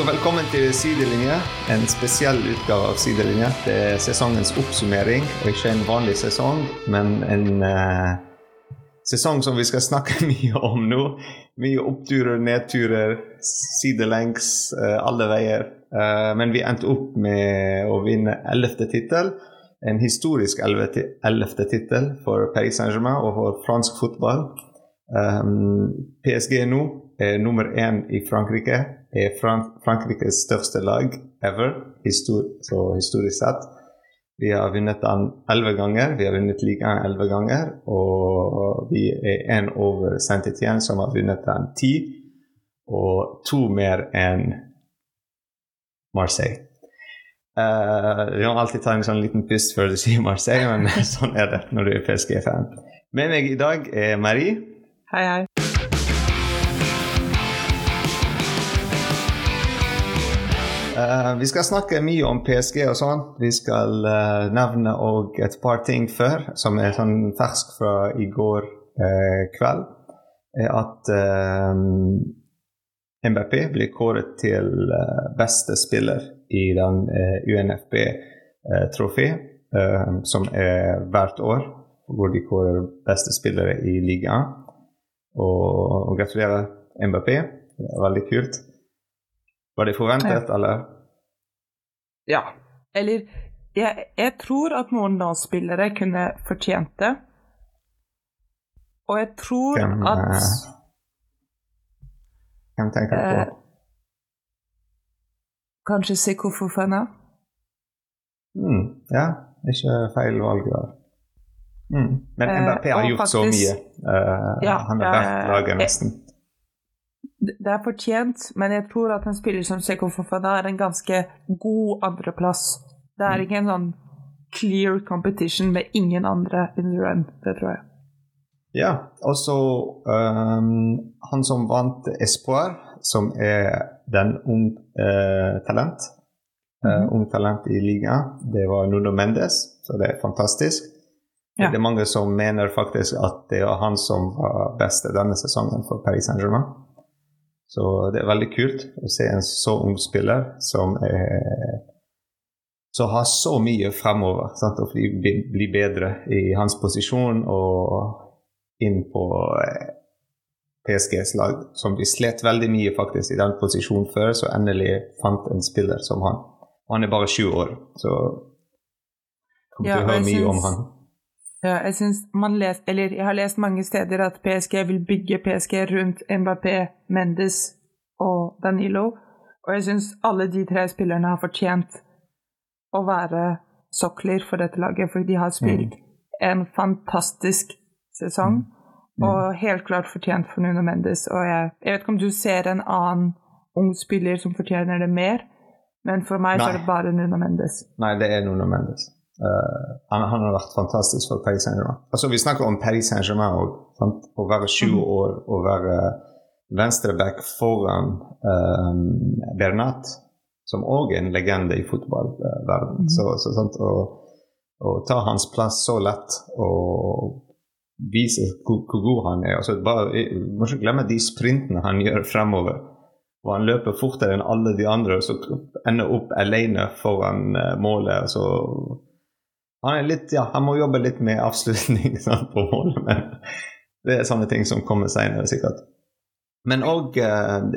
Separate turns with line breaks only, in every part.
og velkommen til Sidelinje. En spesiell utgave av Sidelinje. Det er sesongens oppsummering, og ikke en vanlig sesong, men en uh, sesong som vi skal snakke mye om nå. Mye oppturer, nedturer, sidelengs, uh, alle veier. Uh, men vi endte opp med å vinne ellevte tittel. En historisk ellevte tittel for Paris Saint-Germain og for fransk fotball. Um, PSG nå er nummer én i Frankrike er Frank Frankrikes største lag ever, histor så historisk sett. Vi har vunnet den elleve ganger. Vi har vunnet ligaen elleve ganger. Og vi er én over Saint-Étienne, som har vunnet den ti. Og to mer enn Marseille. Uh, du må alltid ta en sånn liten pust før du sier Marseille, men sånn er det når du er PSG-fan. Med meg i dag er Marie.
Hei, hei.
Uh, vi skal snakke mye om PSG og sånn. Vi skal uh, nevne òg et par ting før, som er sånn fersk fra i går uh, kveld. Er at MBP blir kåret til beste spiller i den UNFB-trofé, som er hvert år, hvor de kårer beste spillere i ligaen. Og, og gratulerer MBP. Veldig kult. Var det forventet, ja. eller?
Ja. Eller jeg, jeg tror at noen spillere kunne fortjent det. Og jeg tror hvem, at eh,
Hvem tenker du på? Eh,
kanskje Seko Fofana?
Mm, ja, ikke feil valg der. Mm. Men MRP har eh, gjort faktisk, så mye. Uh, ja, han har vært laget nesten
det er fortjent, men jeg tror at en spiller som Seko Fofana er en ganske god andreplass. Det er mm. ikke en sånn clear competition med ingen andre in the run. Det tror jeg.
Ja, og så um, han som vant Espoir, som er den ung uh, talent. Uh, mm -hmm. Ung talent i ligaen. Det var Nuno Mendes, så det er fantastisk. Ja. Det er mange som mener faktisk at det var han som var best denne sesongen for Paris Saint-Germain. Så det er veldig kult å se en så ung spiller som er, som har så mye fremover. Sant? Og bli, bli, bedre i hans posisjon og inn på eh, PSGs lag, som vi slet veldig mye faktisk i den posisjonen før, så endelig fant en spiller som han. Og han er bare 20 år, så kommer ja, til å høre mye om han.
Ja, jeg man lest, eller jeg har lest mange steder at PSG vil bygge PSG rundt Mbappé, Mendes og Danilo. Og jeg syns alle de tre spillerne har fortjent å være sokler for dette laget, for de har spilt mm. en fantastisk sesong. Mm. Mm. Og helt klart fortjent for Nuno Mendes. Og jeg, jeg, vet ikke om du ser en annen ung spiller som fortjener det mer, men for meg Nei. så er det bare Nuno Mendes.
Nei, det er Nuno Mendes. Uh, han, han, har vært fantastisk for Paris Saint-Germain. Altså, vi snakker om Paris Saint-Germain òg. Å være 20 mm. år og være venstreback foran um, Bernat, som òg er en legende i fotballverden. Mm. Så, så sant, å, å, ta hans plass så lett og vise hvor, hvor god han er altså, bare, Må ikke glemme de sprintene han gjør fremover. Og han løper fortere enn alle de andre, og så ender opp alene foran uh, målet. Så han, litt, ja, han må jobbe litt med avslutning sant, på målet, men det er sånne ting som kommer seinere, sikkert. Men òg uh,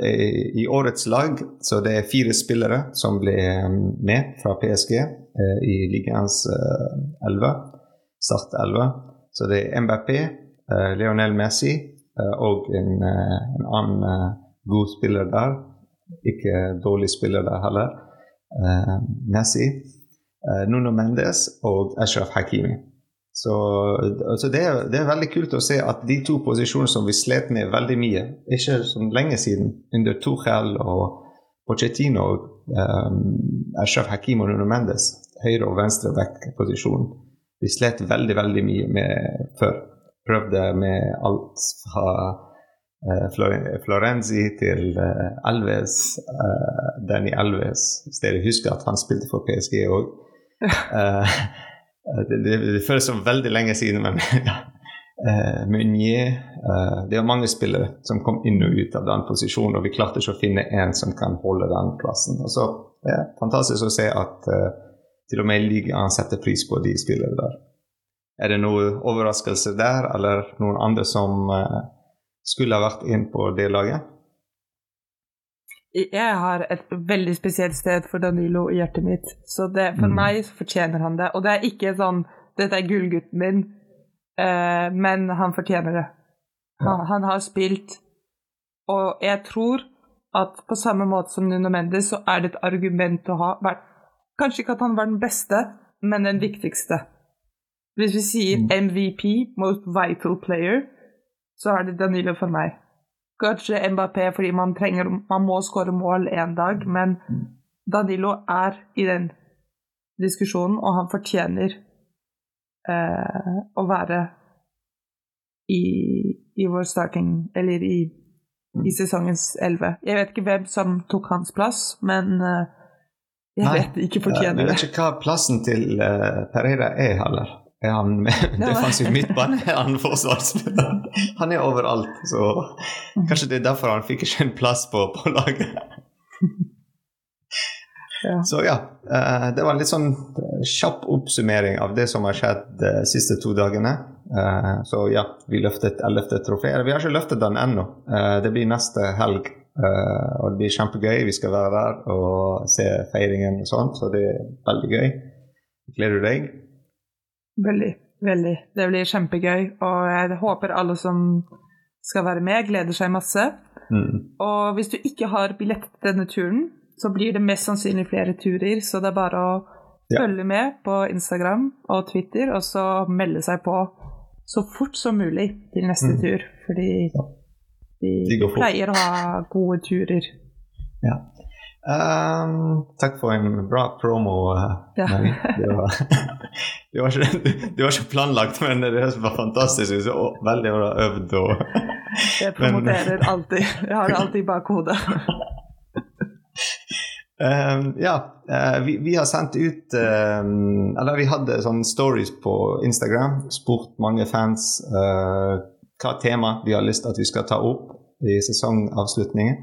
i årets lag så det er fire spillere som ble eh, med fra PSG eh, i ligaens elleve. Start 11. Så det er MBP, Leonel Messi og en, en annen god spiller der. Ikke dårlig spiller der heller. Messi. Eh, Nuno Mendes og Ashraf Hakimi. Så så det, er, det, er, veldig kult å se at de to posisjonene som vi slet med veldig mye, ikke så lenge siden, under Tuchel og Pochettino, um, Ashraf Hakim og Nuno Mendes, høyre- og venstre back-posisjon, vi slet veldig, veldig mye med før. Prøvde med alt fra uh, Florenzi til Alves, Danny Alves, hvis dere husker at han spilte for PSG òg. Uh, det, det, det, føles som veldig lenge siden, men ja. eh, Meunier Uh, Det er mange spillere som kom inn og ut av den posisjonen, og vi klarte ikke å finne en som kan holde den plassen. Og så det er fantastisk å se at til og med ligaen setter pris på de spillere der. Er det noen overraskelse der, eller noen andre som skulle ha vært inn på det laget?
Jeg har et veldig spesielt sted for Danilo i hjertet mitt, så det, for
Mm.
meg så fortjener han det. Og det er ikke sånn 'dette er gullgutten min', eh, men han fortjener det. Han, han har spilt, og jeg tror at på samme måte som Nuno Mendes, så er det et argument å ha vært Kanskje ikke at han var den beste, men den viktigste. Hvis vi sier
Mm.
MVP, Most Vital Player, så er det Danilo for meg. Kanskje Mbappé fordi man, trenger, man må skåre mål en dag, men Danilo er i den diskusjonen, og han fortjener eh, å være i, i vår starting Eller i, i sesongens elleve. Jeg vet ikke hvem som tok hans plass, men eh, jeg
Nei,
vet ikke fortjener det.
Jeg vet ikke hva plassen til uh, Pereira er heller. Er han med defensiv midtbane? Er han forsvarsspiller? Han er overalt, så kanskje det er derfor han fikk ikke en plass på, på laget.
Ja.
Så ja, eh, det var en litt sånn kjapp oppsummering av det som har skjedd de siste to dagene. Eh, Så ja, vi løftet ellevte trofé. Vi har ikke løftet den ennå. Eh, Det blir neste helg. Og det blir kjempegøy. Vi skal være der og se feiringen og sånt, så det er veldig gøy. Gleder du deg?
Veldig, veldig. Det blir kjempegøy, og jeg håper alle som skal være med, gleder seg masse.
Mm.
Og hvis du ikke har billett til denne turen, så blir det mest sannsynlig flere turer, så det er bare å
Ja.
følge med på Instagram og Twitter, og så melde seg på så fort som mulig til neste
Mm.
tur, fordi vi
De går
pleier å ha gode turer.
Ja. Ehm, takk for en bra promo. eh,
Ja.
Det, var, det, var ikke, det var ikke planlagt, men det var fantastisk. Så veldig bra øvd. Og,
Jeg
Men-
promoterer alltid. Jeg har det alltid i bakhodet.
Um, ja, eh, vi, vi har sendt ut um, Eller vi hadde sånne stories på Instagram. Spurt mange fans uh, hva tema de har lyst til at vi skal ta opp i sesongavslutningen.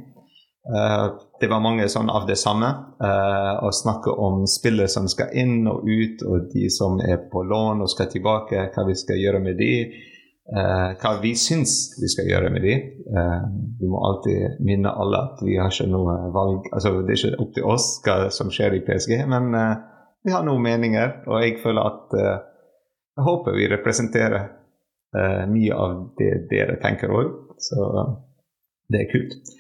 Eh, det var mange sånn av det samme. eh, å snakke om spillere som skal inn og ut, og de som er på lån og skal tilbake, hva vi skal gjøre med de. eh, hva vi syns vi skal gjøre med de. Vi må alltid minne alle at vi har ikke noe valg. altså Det er ikke opp til oss hva som skjer i PSG, men vi har noen meninger, og jeg føler at Jeg håper vi representerer mye av det dere tenker òg, så det er kult.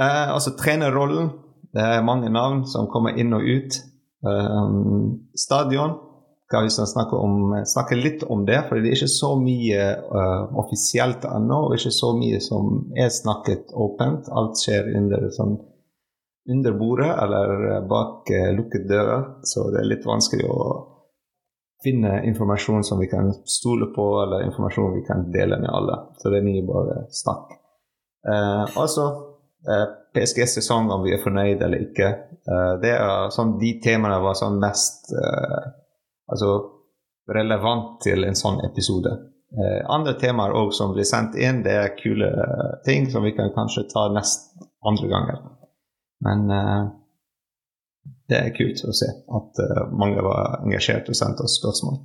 Eh, altså trenerrollen. Det er mange navn som kommer inn og ut. Um, stadion skal vi snakke, om, snakke litt om det, for det er ikke så mye uh, offisielt ennå, og ikke så mye som er snakket åpent. Alt skjer under, sånn, under bordet eller bak uh, lukket dører, så det er litt vanskelig å finne informasjon som vi kan stole på, eller informasjon vi kan dele med alle. Så det er mye bare snakk. Uh, altså PSG-sesong, om vi er fornøyd eller ikke. Uh, det er sånn, De temaene var sånn mest uh, altså, relevant til en sånn episode. Andre temaer også som blir sendt inn, det er kule ting som vi kan kanskje ta nest andre ganger. Men det er kult å se at mange var engasjert og sendte oss spørsmål.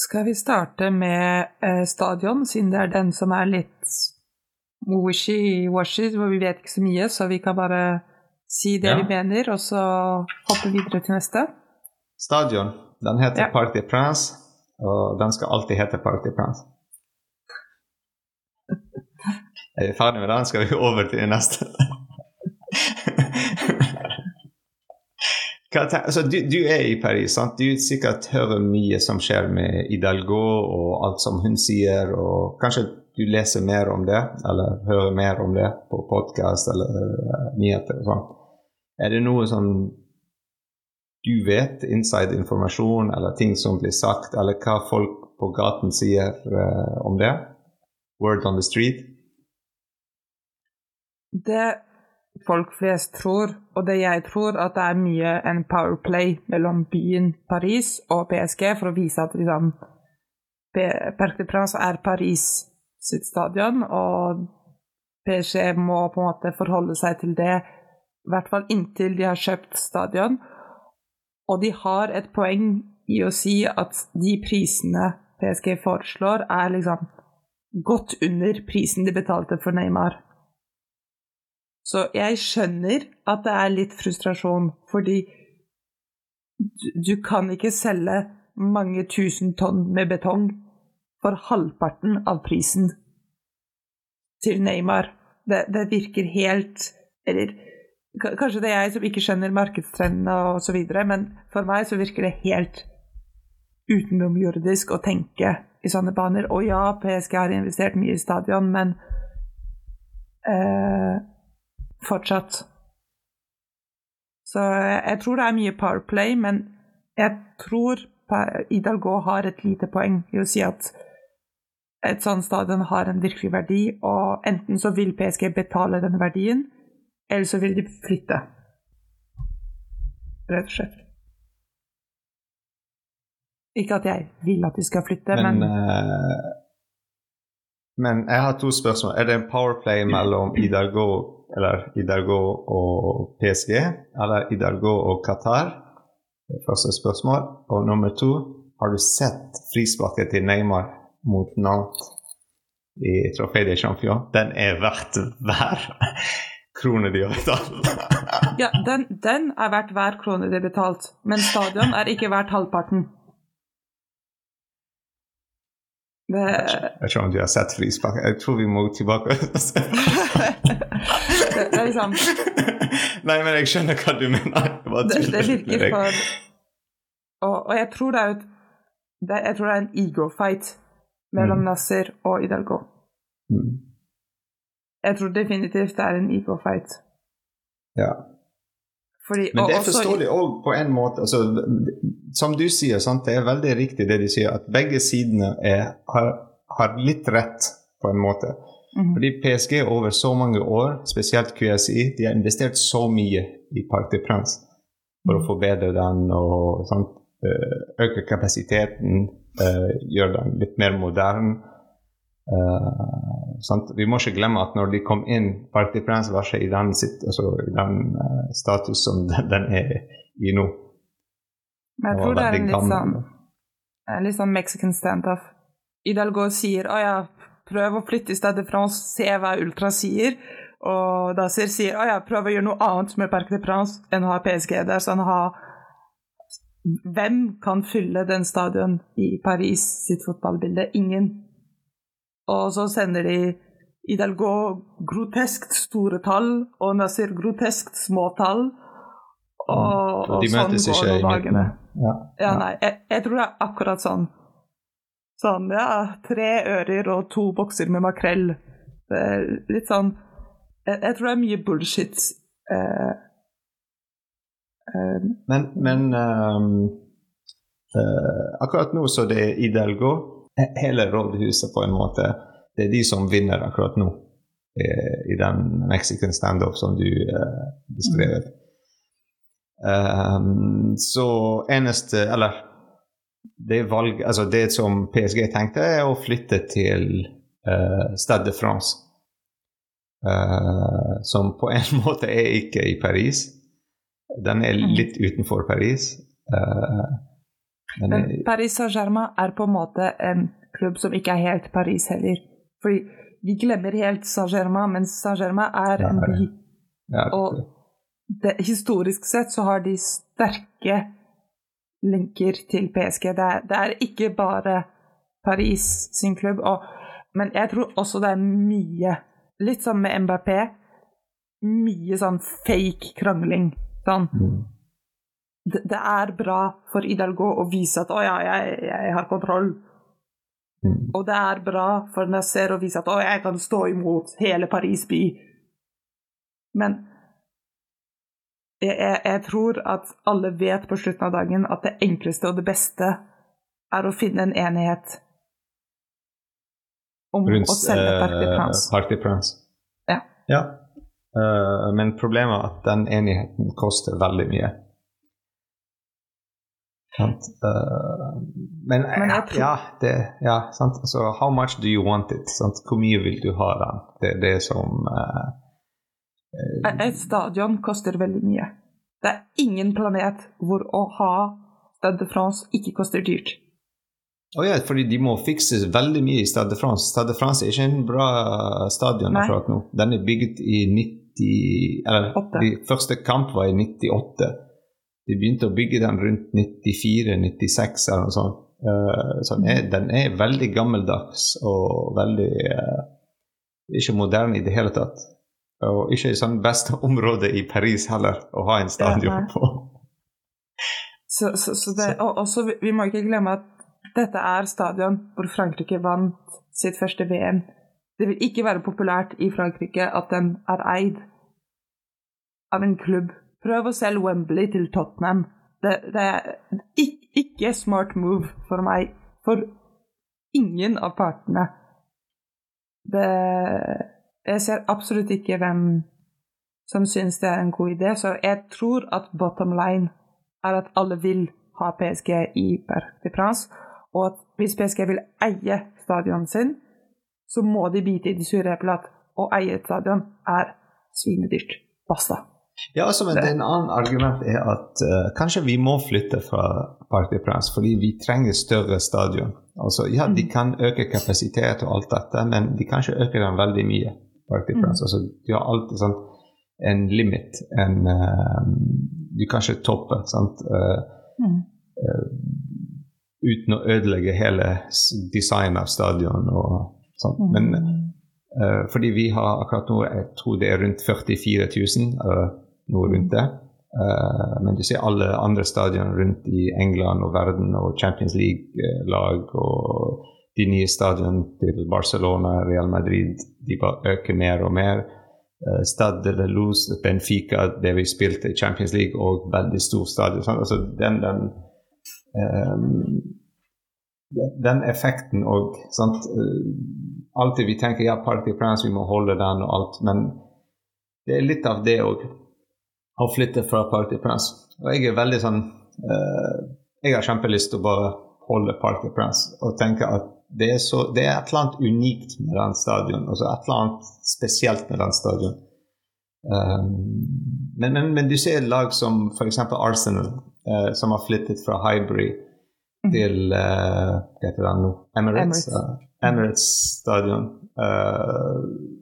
Skal vi starte med stadion, siden det er den som er litt wishy-washy, hvor vi vet ikke så mye, så vi kan bare si det
Ja.
vi mener, og så hoppe videre til neste.
Stadion. Den heter
Ja.
Parc des Princes, og den skal alltid hete Parc des Princes. Er vi ferdig med den, skal vi over til neste. Altså, du, du er i Paris, sant? du sikkert hører mye som skjer med Hidalgo og alt som hun sier, og kanskje du leser mer om det, eller hører mer om det på podkast eller uh, nyheter sånn. Er det noe som du vet, inside-informasjon eller ting som blir sagt, eller hva folk på gaten sier uh, om det? Word on the street?
Det folk flest tror, og det jeg tror, at det er mye en powerplay mellom byen Paris og PSG for å vise at liksom, Perc de Prince er Paris sitt stadion, og PSG må på en måte forholde seg til det, i hvert fall inntil de har kjøpt stadion. Og de har et poeng i å si at de prisene PSG foreslår, er liksom godt under prisen de betalte for Neymar. Så jeg skjønner at det er litt frustrasjon, fordi du, kan ikke selge mange tusen tonn med betong for halvparten av prisen til Neymar. Det, det virker helt Eller kanskje det er jeg som ikke skjønner markedstrendene osv., men for meg så virker det helt utenomjordisk å tenke i sånne baner. Og ja, PSG har investert mye i stadion, men eh, fortsatt. Så jeg tror det er mye powerplay, men jeg tror Idalgo har et lite poeng i å si at et sånt stadion har en virkelig verdi, og enten så vil PSG betale den verdien, eller så vil de flytte. Rett og slett. Ikke at jeg vil at de skal flytte, men
Men, uh, men jeg har to spørsmål. Er det en powerplay mellom Idargo, eller Idargo og PSG, eller Idargo og Qatar? Det er første spørsmål. Og nummer to, har du sett frisparket til Neymar mot Nantes i Trofé de Champion, Den er verdt hver krone de har betalt.
ja, den, den er verdt hver krone de har betalt, men stadion er ikke verdt halvparten. Det...
Jeg vet ikke om du har sett frispark. Jeg tror vi må tilbake
det, det er liksom
Nei, men jeg skjønner hva du mener.
Det, det, virker for og, og, jeg tror det er et det, Jeg tror det er en ego-fight mellom mm. Nasser og Hidalgo. Mm. Jeg tror definitivt det er en IK-fight.
Ja. Fordi, Men det forstår de òg på en måte. Altså, som du sier, sant? det er veldig riktig det de sier, at begge sidene er, har, har, litt rett på en måte. Mm. Fordi PSG over så mange år, spesielt QSI, de har investert så mye i Parc de Prince for å mhm. forbedre den og sant? Øke kapasiteten, eh, gjøre den litt mer moderne. Uh, vi må ikke glemme at når de kom inn, Party de Prince var ikke i den, altså, i den uh, status som den, den, er i nå.
Men jeg tror det er en litt sånn, litt sånn mexican standoff. Idalgo sier å ja, prøv å flytte i stedet fra oss, se hva Ultra sier. Og Dazer sier å ja, prøv å gjøre noe annet med Parc de Prince enn å ha PSG der. sånn ha Hvem kan fylle den stadion i Paris sitt fotballbilde? Ingen. Og så sender de Idalgo groteskt store tall, og Nasir groteskt små tall. Og,
mm. og de sånn møtes ikke i midten.
Ja, ja, nei, jeg, jeg, tror det er akkurat sånn. Sånn, ja, tre ører og to bokser med makrell. Det er litt sånn Jeg, jeg tror det er mye bullshit. Eh.
Men, men um, uh, akkurat nå så det er Idelgo, hele rådhuset på en måte. Det er de som vinner akkurat nå eh, i den Mexican standup som du uh, beskrev. Um, så eneste Eller det valg, altså det som PSG tenkte, er å flytte til uh, Stade de France. Uh, som på en måte er ikke i Paris. Den er mm. litt utenfor Paris. Uh,
men, Men Paris Saint-Germain er på en måte en klubb som ikke er helt Paris heller. Fordi vi glemmer helt Saint-Germain, men Saint-Germain er en by. Ja, og det, historisk sett så har de sterke linker til PSG. Det er, det er ikke bare Paris sin klubb. Og, men jeg tror også det er mye, litt som med Mbappé, mye sånn fake krangling. Sånn. Mm det, det, er bra for Hidalgo å vise at 'å ja, jeg, jeg har kontroll'. Mm. Og det er bra for Nasser å vise at 'å, jeg kan stå imot hele Paris by'. Men jeg, jeg, jeg, tror at alle vet på slutten av dagen at det enkleste og det beste er å finne en enighet om Rundt, å selge Parc de Prince.
Eh, Parc de Prince.
Ja.
ja. Uh, men problemet er at den enigheten koster veldig mye. Uh, men, men ja, det, ja, sant. Så how much do you want it? Sant? Hvor mye vil du ha den? Det er det som uh,
Et stadion koster veldig mye. Det er ingen planet hvor å ha Stade de France ikke koster dyrt.
Å oh ja, fordi de må fikses veldig mye i Stade de France. Stade de France er ikke en bra stadion akkurat nå. Den er bygget i 90 Eller de første kamp var i 98. De begynte å bygge den rundt 94-96 eller noe sånt. Uh, så den er, mm. den er, veldig gammeldags og veldig uh, Ikke moderne i det hele tatt. Og ikke i sånn beste område i Paris heller å ha en stadion på.
Så, så, så det, og også, vi må ikke glemme at dette er stadion hvor Frankrike vant sitt første VM. Det vil ikke være populært i Frankrike at den er eid av en klubb Prøv å selge Wembley til Tottenham. Det, det er ikke, ikke smart move for meg. For ingen av partene. Det, jeg ser absolutt ikke hvem som syns det er en god idé, så jeg tror at bottom line er at alle vil ha PSG i Parc de France, og at hvis PSG vil eie stadionet sin, så må de bite i det sure eplet at å eie et stadion er svinedyrt. Basta.
Ja, altså, men En annen argument er at uh, kanskje vi må flytte fra Parc de Princes fordi vi trenger større stadion. Altså, ja, De mm. kan øke kapasitet og alt dette, men de kan ikke øke den veldig mye. Parc de Princes. Mm. Altså, de har alltid sånn en limit. En, uh, du kan ikke toppe. sant? Uh, mm. uten å ødelegge hele designet av stadion og sånt. Mm. Men fordi vi har akkurat nå, jeg tror det er rundt 44 000 noe rundt det. Uh, men du ser alle andre stadioner rundt i England og verden og Champions League-lag og de nye stadionene til Barcelona, Real Madrid, de bare øker mer og mer. Uh, Stade de la Luz, Benfica, det vi spilte i Champions League, og veldig stor stadion. Sånn. Altså, den, den, um, den, effekten og? Uh, Alltid vi tenker ja, Party Prince, vi må holde den og alt, men det er litt av det òg Å flytte fra Party Prince. Og jeg er veldig sånn uh, Jeg har kjempelyst til å bare holde Party Prince og tenke at det er, så, det er et eller annet unikt med den stadion. Altså et eller annet spesielt med den stadion. Um, men, men, men, du ser lag som f.eks. Arsenal, uh, som har flyttet fra mm. Til uh, nå? Emirates, Emirates. Emirates stadion. Uh,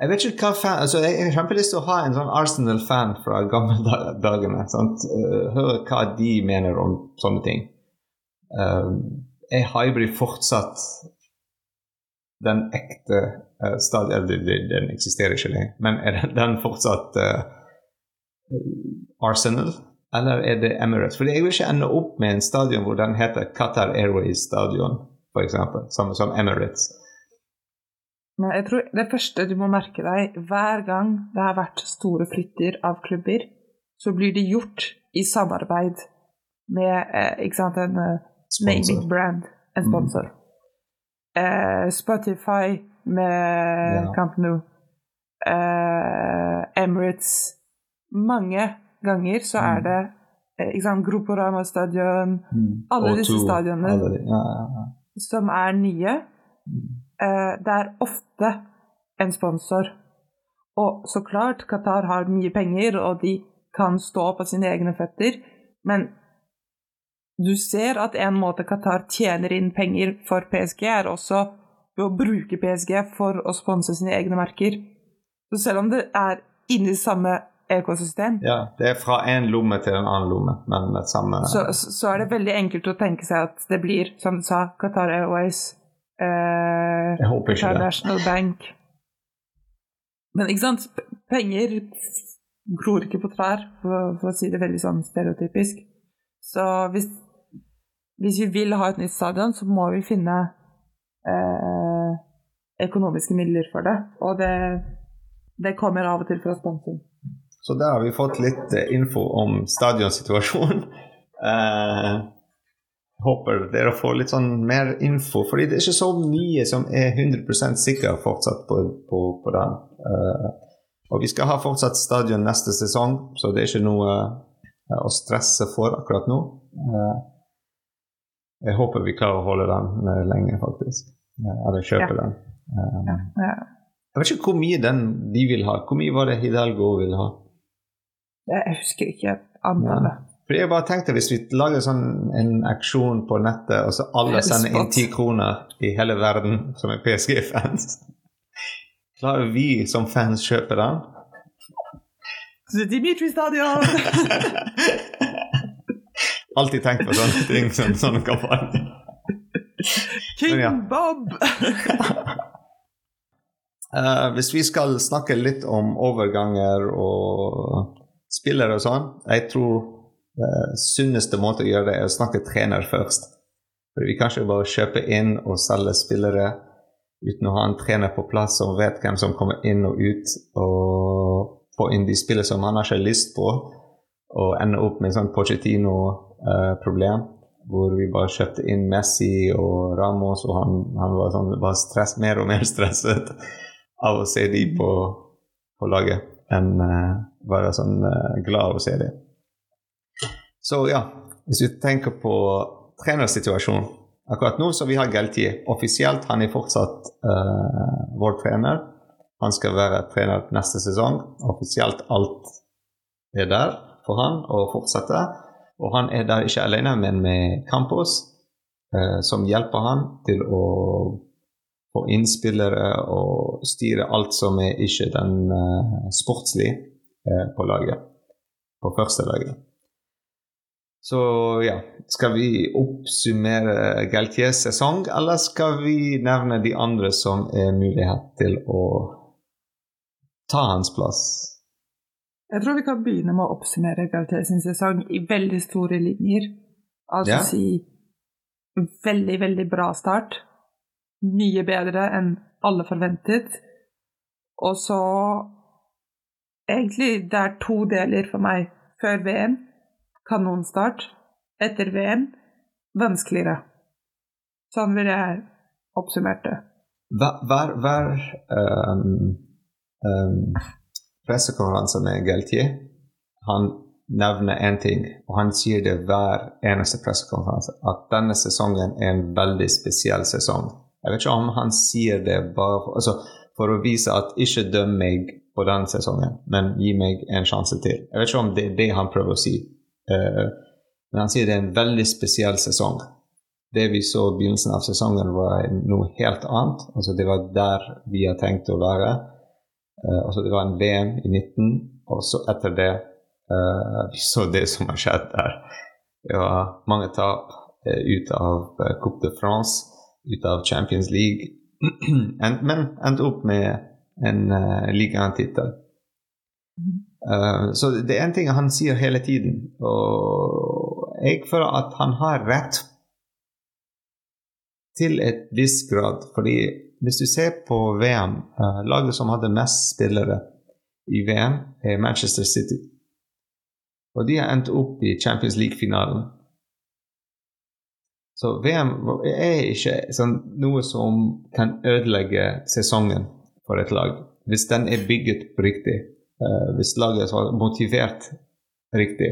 jeg vet ikke hva fan, altså jeg har kjempelyst til å ha en sånn Arsenal-fan fra gamle dagene. Uh, høre hva de mener om sånne ting. Uh, er Hybrid fortsatt den ekte uh, stadion den, eksisterer ikke lenger, men er den fortsatt uh, Arsenal? Eller er det Emirates? For jeg vil ikke ende opp med en stadion hvor den heter Qatar Airways Stadion, f.eks., samme som Emirates.
Men jeg tror det første du må merke deg hver gang det har vært store flytter av klubber, så blir det gjort i samarbeid med eh, ikke sant, en uh, naming brand, en sponsor. Mm. Eh, Spotify med ja. Camp Nou. Eh, Emirates Mange ganger så er mm. det eh, ikke sant, Gruporama-stadion mm. Alle disse stadionene ja, ja, som er nye. Mm. Eh, det er ofte en sponsor. Og så klart, Qatar har mye penger, og de kan stå på sine egne føtter, men du ser at en måte Qatar tjener inn penger for PSG, er også ved å bruke PSG for å sponse sine egne merker. Så selv om det er inni samme ekosystem
Ja, det er fra én lomme til en annen lomme, men med samme
så, så, er det veldig enkelt å tenke seg at det blir, som du sa, Qatar Airways
Eh, jeg håper ikke det.
National Bank. Men ikke sant, penger gror ikke på trær, for, for, å si det veldig sånn stereotypisk. Så hvis, hvis, vi vil ha et nytt stadion, så må vi finne eh, økonomiske midler for det. Og det, det kommer av og til fra sponsing.
Så der har vi fått litt eh, info om stadionsituasjonen. Eh, håper dere får litt sånn mer info, fordi det er ikke så mye som er 100% sikker fortsatt på, på, på den. Eh, og vi skal ha fortsatt stadion neste sesong, så det er ikke noe uh, å stresse for akkurat nå. Eh, jeg håper vi klarer å holde den uh, lenge, faktisk. Eller kjøpe
Ja.
den. Um,
Ja. Ja.
Jeg vet ikke hvor mye den de vil ha. Hvor mye var det Hidalgo ville ha?
Jeg husker ikke antallet.
For jeg bare tenkte Hvis vi lager sånn en aksjon på nettet, og så alle sender inn ti kroner i hele verden som er PSG-fans Klarer vi som fans kjøpe den?
Dimitri Stadion!
Alltid tenkt på sånne ting som sånn kampanje.
King
ja.
Bob!
uh, hvis vi skal snakke litt om overganger og spillere og sånn, jeg tror det sunneste måte å gjøre det er å snakke trener først. For Vi kan ikke bare kjøpe inn og selge spillere uten å ha en trener på plass som vet hvem som kommer inn og ut, og få inn de spillere som han har ikke lyst på, og ende opp med sånn Pochettino-problem. hvor vi bare kjøpte inn Messi og Ramos, og han, han var sånn, bare stress, mer og mer stresset av å se de på, på laget enn uh, være sånn eh, glad å se det. Så ja, hvis du tenker på trenersituasjonen Akkurat nå så vi har Galtier. Offisielt han er fortsatt uh, vår trener. Han skal være trener neste sesong. Offisielt alt er der for han å fortsette. Og han er der ikke alene, men med Campos, uh, som hjelper han til å få innspillere og styre alt som er ikke den uh, sportslige på laget. På første laget. Så ja, skal vi oppsummere Galtiers sesong, eller skal vi nevne de andre som er mulighet til å ta hans plass?
Jeg tror vi kan begynne med å oppsummere Galtiers sesong i veldig store linjer. Altså
Ja.
si veldig, veldig bra start. Mye bedre enn alle forventet. Og så Egentlig det er to deler for meg. Før VM kanonstart. Etter VM vanskeligere. Sånn vil jeg oppsummert det.
Hver, hver, hver um, um, pressekonferanse med Galtier, han nevner én ting, og han sier det hver eneste pressekonferanse, at denne sesongen er en veldig spesiell sesong. Jeg vet ikke om han sier det bare for, altså, for å vise at ikke døm meg på den sesongen, men gi meg en sjanse til. Jeg vet ikke om det er det han prøver å si, uh, men han sier det er en veldig spesiell sesong det vi så i begynnelsen av sesongen, var noe helt annet. Altså, det var der vi har tenkt å være. Uh, altså, det var en VM i 19, og så etter det uh, Vi så det som har skjedd der. Det var mange tap ut av Coupe de France, ut av Champions League. Men endte opp med en uh, ligatittel. Uh, så det er en ting han sier hele tiden, og jeg føler at han har rett til et viss grad. Fordi hvis du ser på VM, uh, laget som hadde mest spillere i VM, er Manchester City. Og de har endt opp i Champions League-finalen. Så VM er ikke sånn, noe som kan ødelegge sesongen for et lag, hvis den er bygget på riktig. Uh, hvis laget er motivert riktig.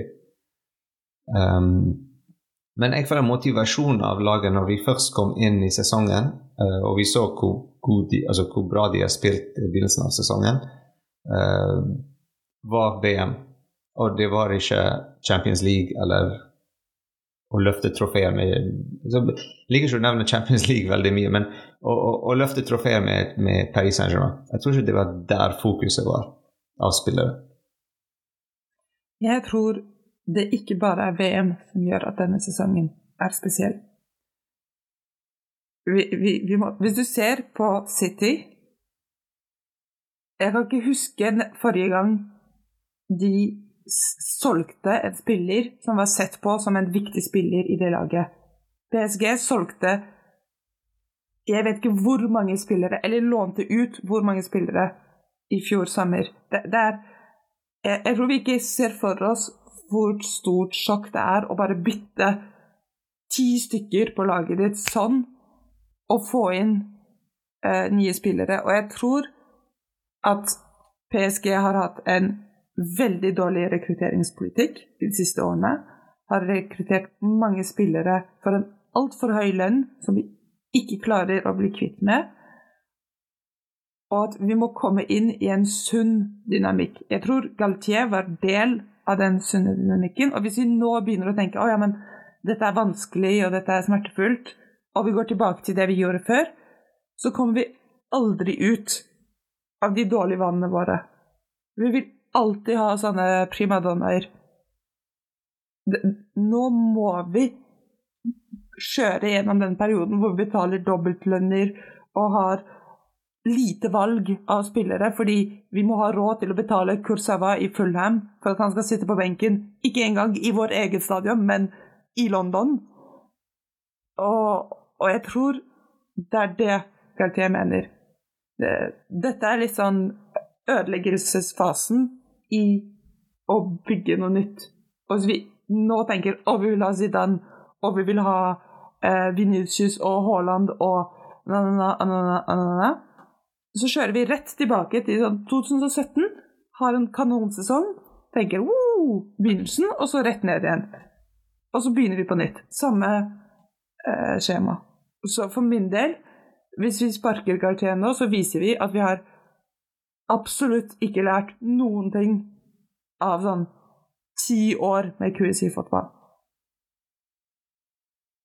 Um, men jeg føler motivasjonen av laget når vi først kom inn i sesongen, uh, og vi så hvor, god de, altså hvor, bra de har spilt i begynnelsen av sesongen, uh, var VM. Og det var ikke Champions League eller å løfte trofeer med så, ligger ikke å nevne Champions League veldig mye, men å, å, å løfte trofeer med, med Paris Saint-Germain Jeg tror ikke det var der fokuset var av spillere.
Jeg tror det ikke bare er VM som gjør at denne sesongen er spesiell. Vi, vi, vi må, hvis du ser på City Jeg kan ikke huske forrige gang de solgte en spiller som var sett på som en viktig spiller i det laget. PSG solgte jeg vet ikke hvor mange spillere, eller lånte ut hvor mange spillere i fjor sommer. Det, det er, jeg, jeg tror vi ikke ser for oss hvor stort sjokk det er å bare bytte ti stykker på laget ditt sånn, og få inn eh, nye spillere. Og jeg tror at PSG har hatt en veldig dårlig rekrutteringspolitikk de siste årene. har rekruttert mange spillere for en altfor høy lønn som vi ikke klarer å bli kvitt med. Og at vi må komme inn i en sunn dynamikk. Jeg tror Galtier var del av den sunne dynamikken. Og hvis vi nå begynner å tenke å ja, men dette er vanskelig og dette er smertefullt, og vi går tilbake til det vi gjorde før, så kommer vi aldri ut av de dårlige vannene våre. Vi vil alltid ha sånne primadonnaer. Nå må vi kjøre gjennom den perioden hvor vi betaler dobbeltlønner og har lite valg av spillere, fordi vi må ha råd til å betale Kursava i Fulham for at han skal sitte på benken, ikke engang i vår eget stadion, men i London. Og, og jeg tror det er det Galtier mener. Dette er litt sånn ødeleggelsesfasen i å bygge noe nytt. Og hvis vi nå tenker å, vi vil ha Zidane, og vi vil ha eh, Vinicius og Haaland og na, na, na, na, na, Så kjører vi rett tilbake til sånn 2017, har en kanonsesong, tenker wow, begynnelsen, og så rett ned igjen. Og så begynner vi på nytt. Samme eh, skjema. Så for min del, hvis vi sparker Gartier nå, så viser vi at vi har absolutt ikke lært noen ting av sånn ti år med QSI-fotball.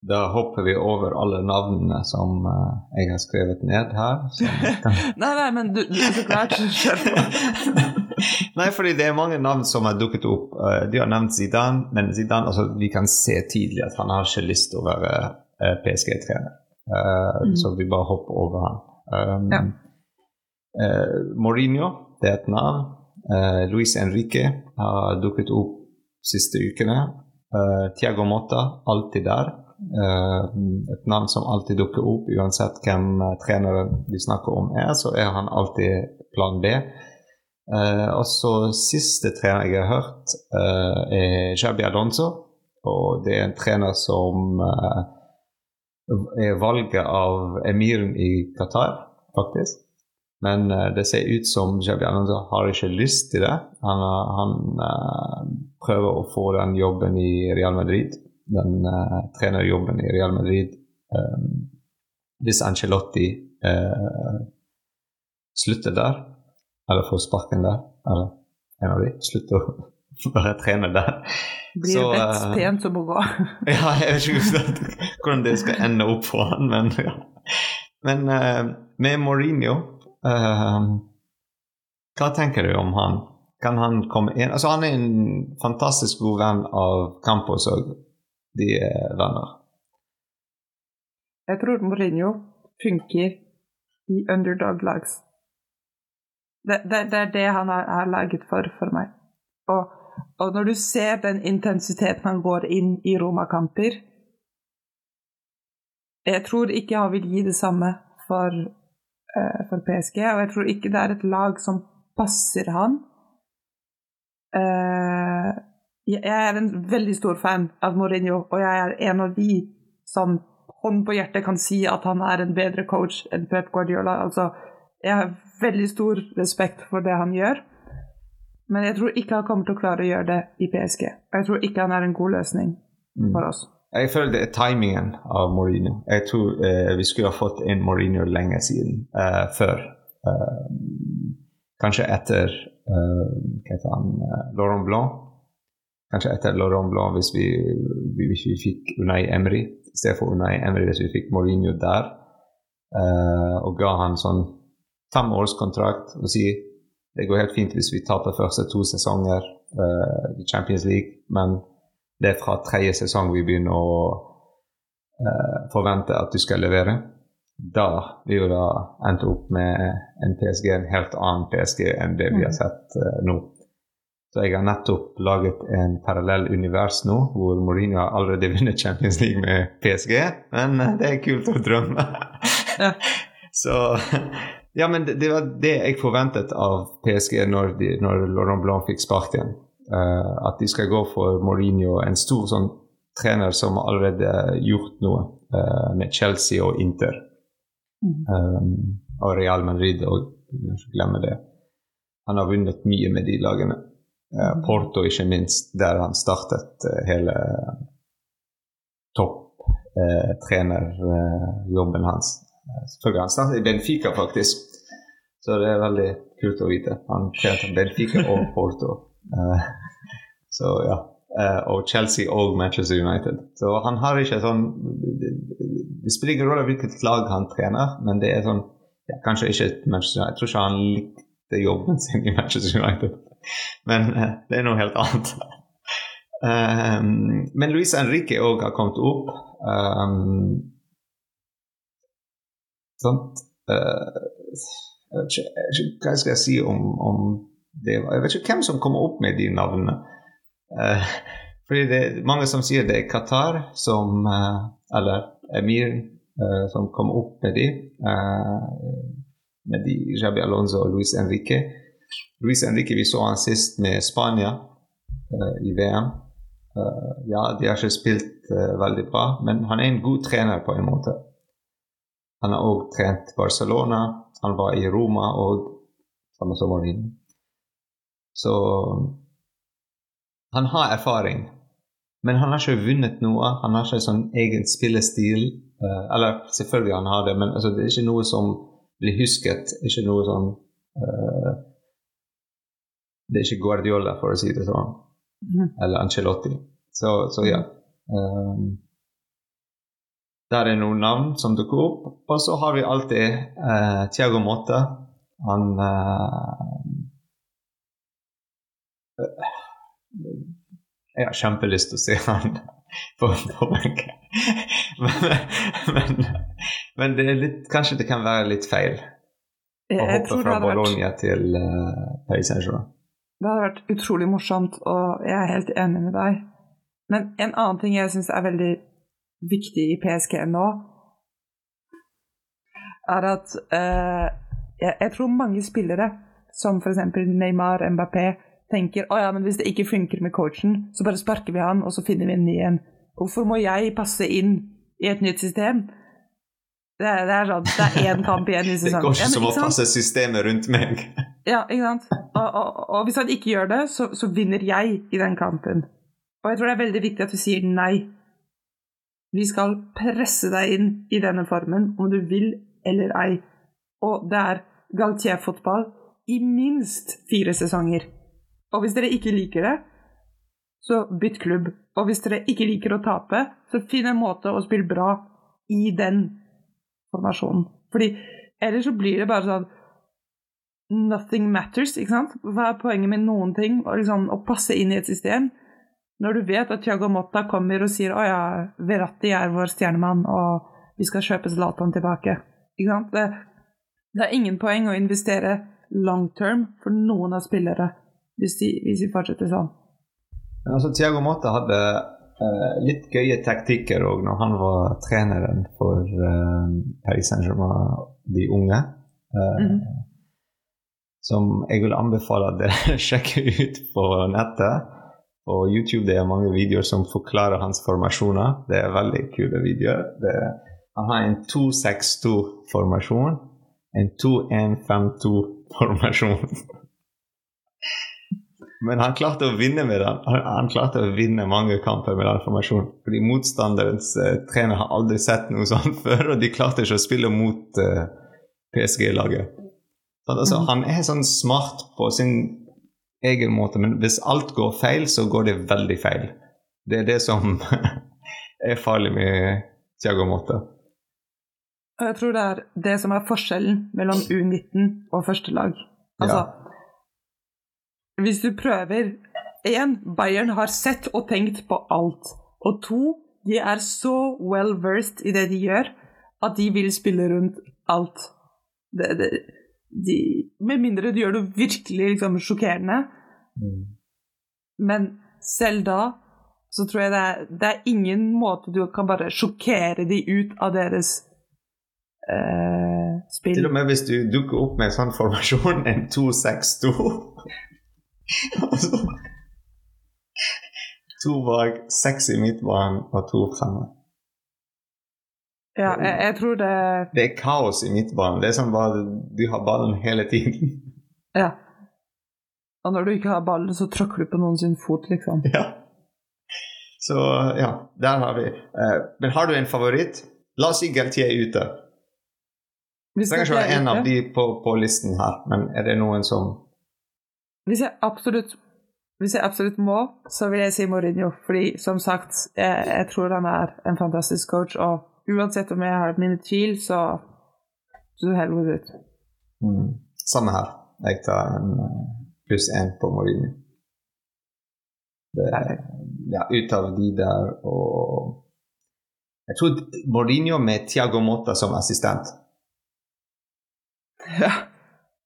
Da hopper vi over alle navnene som uh, jeg har skrevet ned her.
nei, nei, men du, du så klart kjør på.
nei, fordi det er mange navn som har dukket opp. Uh, de har nevnt Zidane, men Zidane, altså, vi kan se tidlig at han har ikke lyst til å være uh, eh, PSG-trener. Mm. Så vi bare hopper over han. Um, ja. Mourinho, det er et navn. Luis Enrique har dukket opp siste ukene. Tiago Motta, alltid der. Eh, et navn som alltid dukker opp, uansett hvem eh, treneren vi snakker om er, så er han alltid plan B. Uh, og så Siste trener jeg har hørt, uh, er Jabi Alonso. Og det er en trener som uh, er valget av emiren i Qatar, faktisk. Men det ser ut som Jabi Alonso har ikke lyst til det. Han, han prøver å få den jobben i Real Madrid den uh, trenerjobben i Real Madrid. Um, hvis Angelotti uh, slutter der, eller får sparken der, eller en av de slutter å være trener der
Blir så, uh, pent som å gå.
ja, jeg vet ikke hvordan det skal ende opp for han, men ja. Men uh, med Mourinho Hva tenker du om han? Kan han komme inn Altså, han er en fantastisk god venn av Campos og de er venner.
Jeg tror Mourinho funker i underdog-lags. Det, det, det, er det han har, er laget for for meg. Og, og, når du ser den intensiteten han går inn i Roma-kamper Jeg tror ikke han vil gi det samme for, for, PSG, og jeg tror ikke det er et lag som passer han. Uh, jeg er en veldig stor fan av Mourinho, og jeg er en av de som hånd på hjertet kan si at han er en bedre coach enn Pep Guardiola. Altså, jeg har veldig stor respekt for det han gjør, men jeg tror ikke han kommer til å klare å gjøre det i PSG. Jeg tror ikke han er en god løsning mm. for oss.
Jeg føler det er timingen av Mourinho. Jeg tror eh, vi skulle ha fått inn Mourinho lenge siden. Eh, før. Eh, kanskje etter eh, hva heter han, eh, Laurent Blanc kanskje etter Laurent Blanc hvis vi, hvis vi fikk Unai Emry i stedet for Unai Emry hvis vi fikk Mourinho der. Uh, og ga han sånn femårskontrakt og si det går helt fint hvis vi taper første to sesonger i Champions League, men det er fra tredje sesong vi begynner å uh, forvente at du skal levere. Da vi jo da endt opp med en PSG, en helt annen PSG enn det vi har sett sett nå. Så jeg har nettopp laget en parallell univers nå, hvor Mourinho har allerede vunnet Champions League med PSG. Men eh, det er kult å drømme. Så Ja, men det, det, var det jeg forventet av PSG når, de, når Laurent Blanc fikk sparken. Uh, at de skal gå for Mourinho, en stor sånn trener som har allerede gjort noe uh, med Chelsea og Inter. Mm. Um, og Real Madrid, og glemme det. Han har vunnet mye med de lagene. Uh, Porto, ikke minst, der han startet uh, hele topptrenerjobben hans. Selvfølgelig, han startet i Benfica, faktisk. Så det er veldig kult å vite. Han trente Benfica og Porto. Så ja. Og Chelsea og Manchester United. Så han har ikke sånn Det spiller ingen rolle hvilket lag han trener, men det er sånn ja, Kanskje ikke Manchester United. Jeg tror ikke han likte jobben sin i Manchester United. Men uh, det er noe helt annet. um, men Luis Henrique òg har kommet opp. Um, sant? Uh, jeg, vet ikke, hva skal jeg si om, om, det. Jeg vet ikke hvem som kommer opp med de navnene. Uh, fordi det er mange som sier det er Qatar som Eller Emir som kom opp med de. med de Jabi Alonso og Luis Henrique. Luis Henrique, vi så han sist med Spania uh, i VM. Uh, ja, de har ikke spilt uh, veldig bra, men han er en god trener på en måte. Han har òg trent Barcelona, han var i Roma og samme som Mourinho. Så han har erfaring, men han har ikke vunnet noe. Han har ikke sånn egen spillestil. eller selvfølgelig han har det, men altså, det er ikke noe som blir husket. Ikke noe sånn det er ikke Guardiola, for å si det sånn. Mm. Eller Ancelotti. Så, så ja. Um, der er noen navn som dukker opp. Og så har vi alltid uh, Tiago Motta. Han uh, Jeg har kjempelyst til å se han på, på men, men, men, det er litt, kanskje det kan være litt feil å hoppe fra Bologna vært... til uh, Paris Saint-Germain.
Det hadde vært utrolig morsomt, og jeg er helt enig med deg. Men en annen ting jeg syns er veldig viktig i PSG nå, er at uh, jeg, jeg, tror mange spillere, som f.eks. Neymar, Mbappé, tenker å ja, men hvis det ikke funker med coachen, så bare sparker vi han, og så finner vi en ny en. Hvorfor må jeg passe inn i et nytt system? Det er, det er sånn, det er én kamp igjen i
sesongen. Det går ikke som å passe systemet rundt meg.
Ja, ikke sant. Og, og, og hvis han ikke gjør det, så, så, vinner jeg i den kampen. Og jeg tror det er veldig viktig at du sier nei. Vi skal presse deg inn i denne formen, om du vil eller ei. Og det er Galtier-fotball i minst fire sesonger. Og hvis dere ikke liker det, så bytt klubb. Og hvis dere ikke liker å tape, så finn en måte å spille bra i den formasjonen. Fordi ellers så blir det bare sånn Nothing matters, ikke sant? Hva er poenget med noen ting? Å, liksom, å passe inn i et system. Når du vet at Thiago Motta kommer og sier 'Å ja, Verratti er vår stjernemann, og vi skal kjøpe Zlatan tilbake'. Ikke sant? Det, det er ingen poeng å investere long term for noen av spillere hvis de, hvis de fortsetter sånn.
Men altså, Tiago Motta hadde Uh, litt gøye taktikker òg når han var treneren for uh, Paris Saint-Germain, de unge. Uh, mm. Som jeg vil anbefale at dere sjekker ut på nettet. På YouTube det er mange videoer som forklarer hans formasjoner. Det er veldig kule videoer. Er, han har en 2-6-2-formasjon. En 2-1-5-2-formasjon. Men han klarte å vinne med den. Han, han klarte å vinne mange kamper med den formasjonen. Fordi motstanderens uh, trener har aldri sett noe sånt før, og de klarte ikke å spille mot uh, PSG-laget. Altså, mm. Han er sånn smart på sin egen måte, men hvis alt går feil, så går det veldig feil. Det er det som er farlig med Tiago Motta.
Jeg tror det er det som er forskjellen mellom U19 og førstelag. Altså, ja hvis du prøver Én, Bayern har sett og tenkt på alt. Og to, de er så well versed i det de gjør, at de vil spille rundt alt. Det, det, de, med mindre du gjør det virkelig liksom, sjokkerende. Mm. Men selv da så tror jeg det er, det er, ingen måte du kan bare sjokkere de ut av deres eh, spill.
Til og med hvis du dukker opp med en sånn formasjon, en 2-6-2 to bak, seks i midtbanen og to fremme.
Ja, jeg, jeg, tror det
Det er kaos i midtbanen. Det er sånn bare Du har ballen hele tiden.
Ja. Og når du ikke har ballen, så tråkker du på noen sin fot, liksom.
Ja. Så ja, der har vi. Eh, men har du en favoritt? La oss si Galtier er ute. Det trenger kanskje en
er
av de på, på listen her, men er det noen som
Hvis jeg absolutt hvis jeg absolutt må, så vil jeg si Mourinho. Fordi som sagt, jeg, jeg tror han er en fantastisk coach. Og uansett om jeg har mine tvil, så så helvete ut.
mm. Samme her. Jeg tar en eh, pluss én på Mourinho. Det ja, av de der og Jeg tror Mourinho med Tiago Motta som assistent
Ja.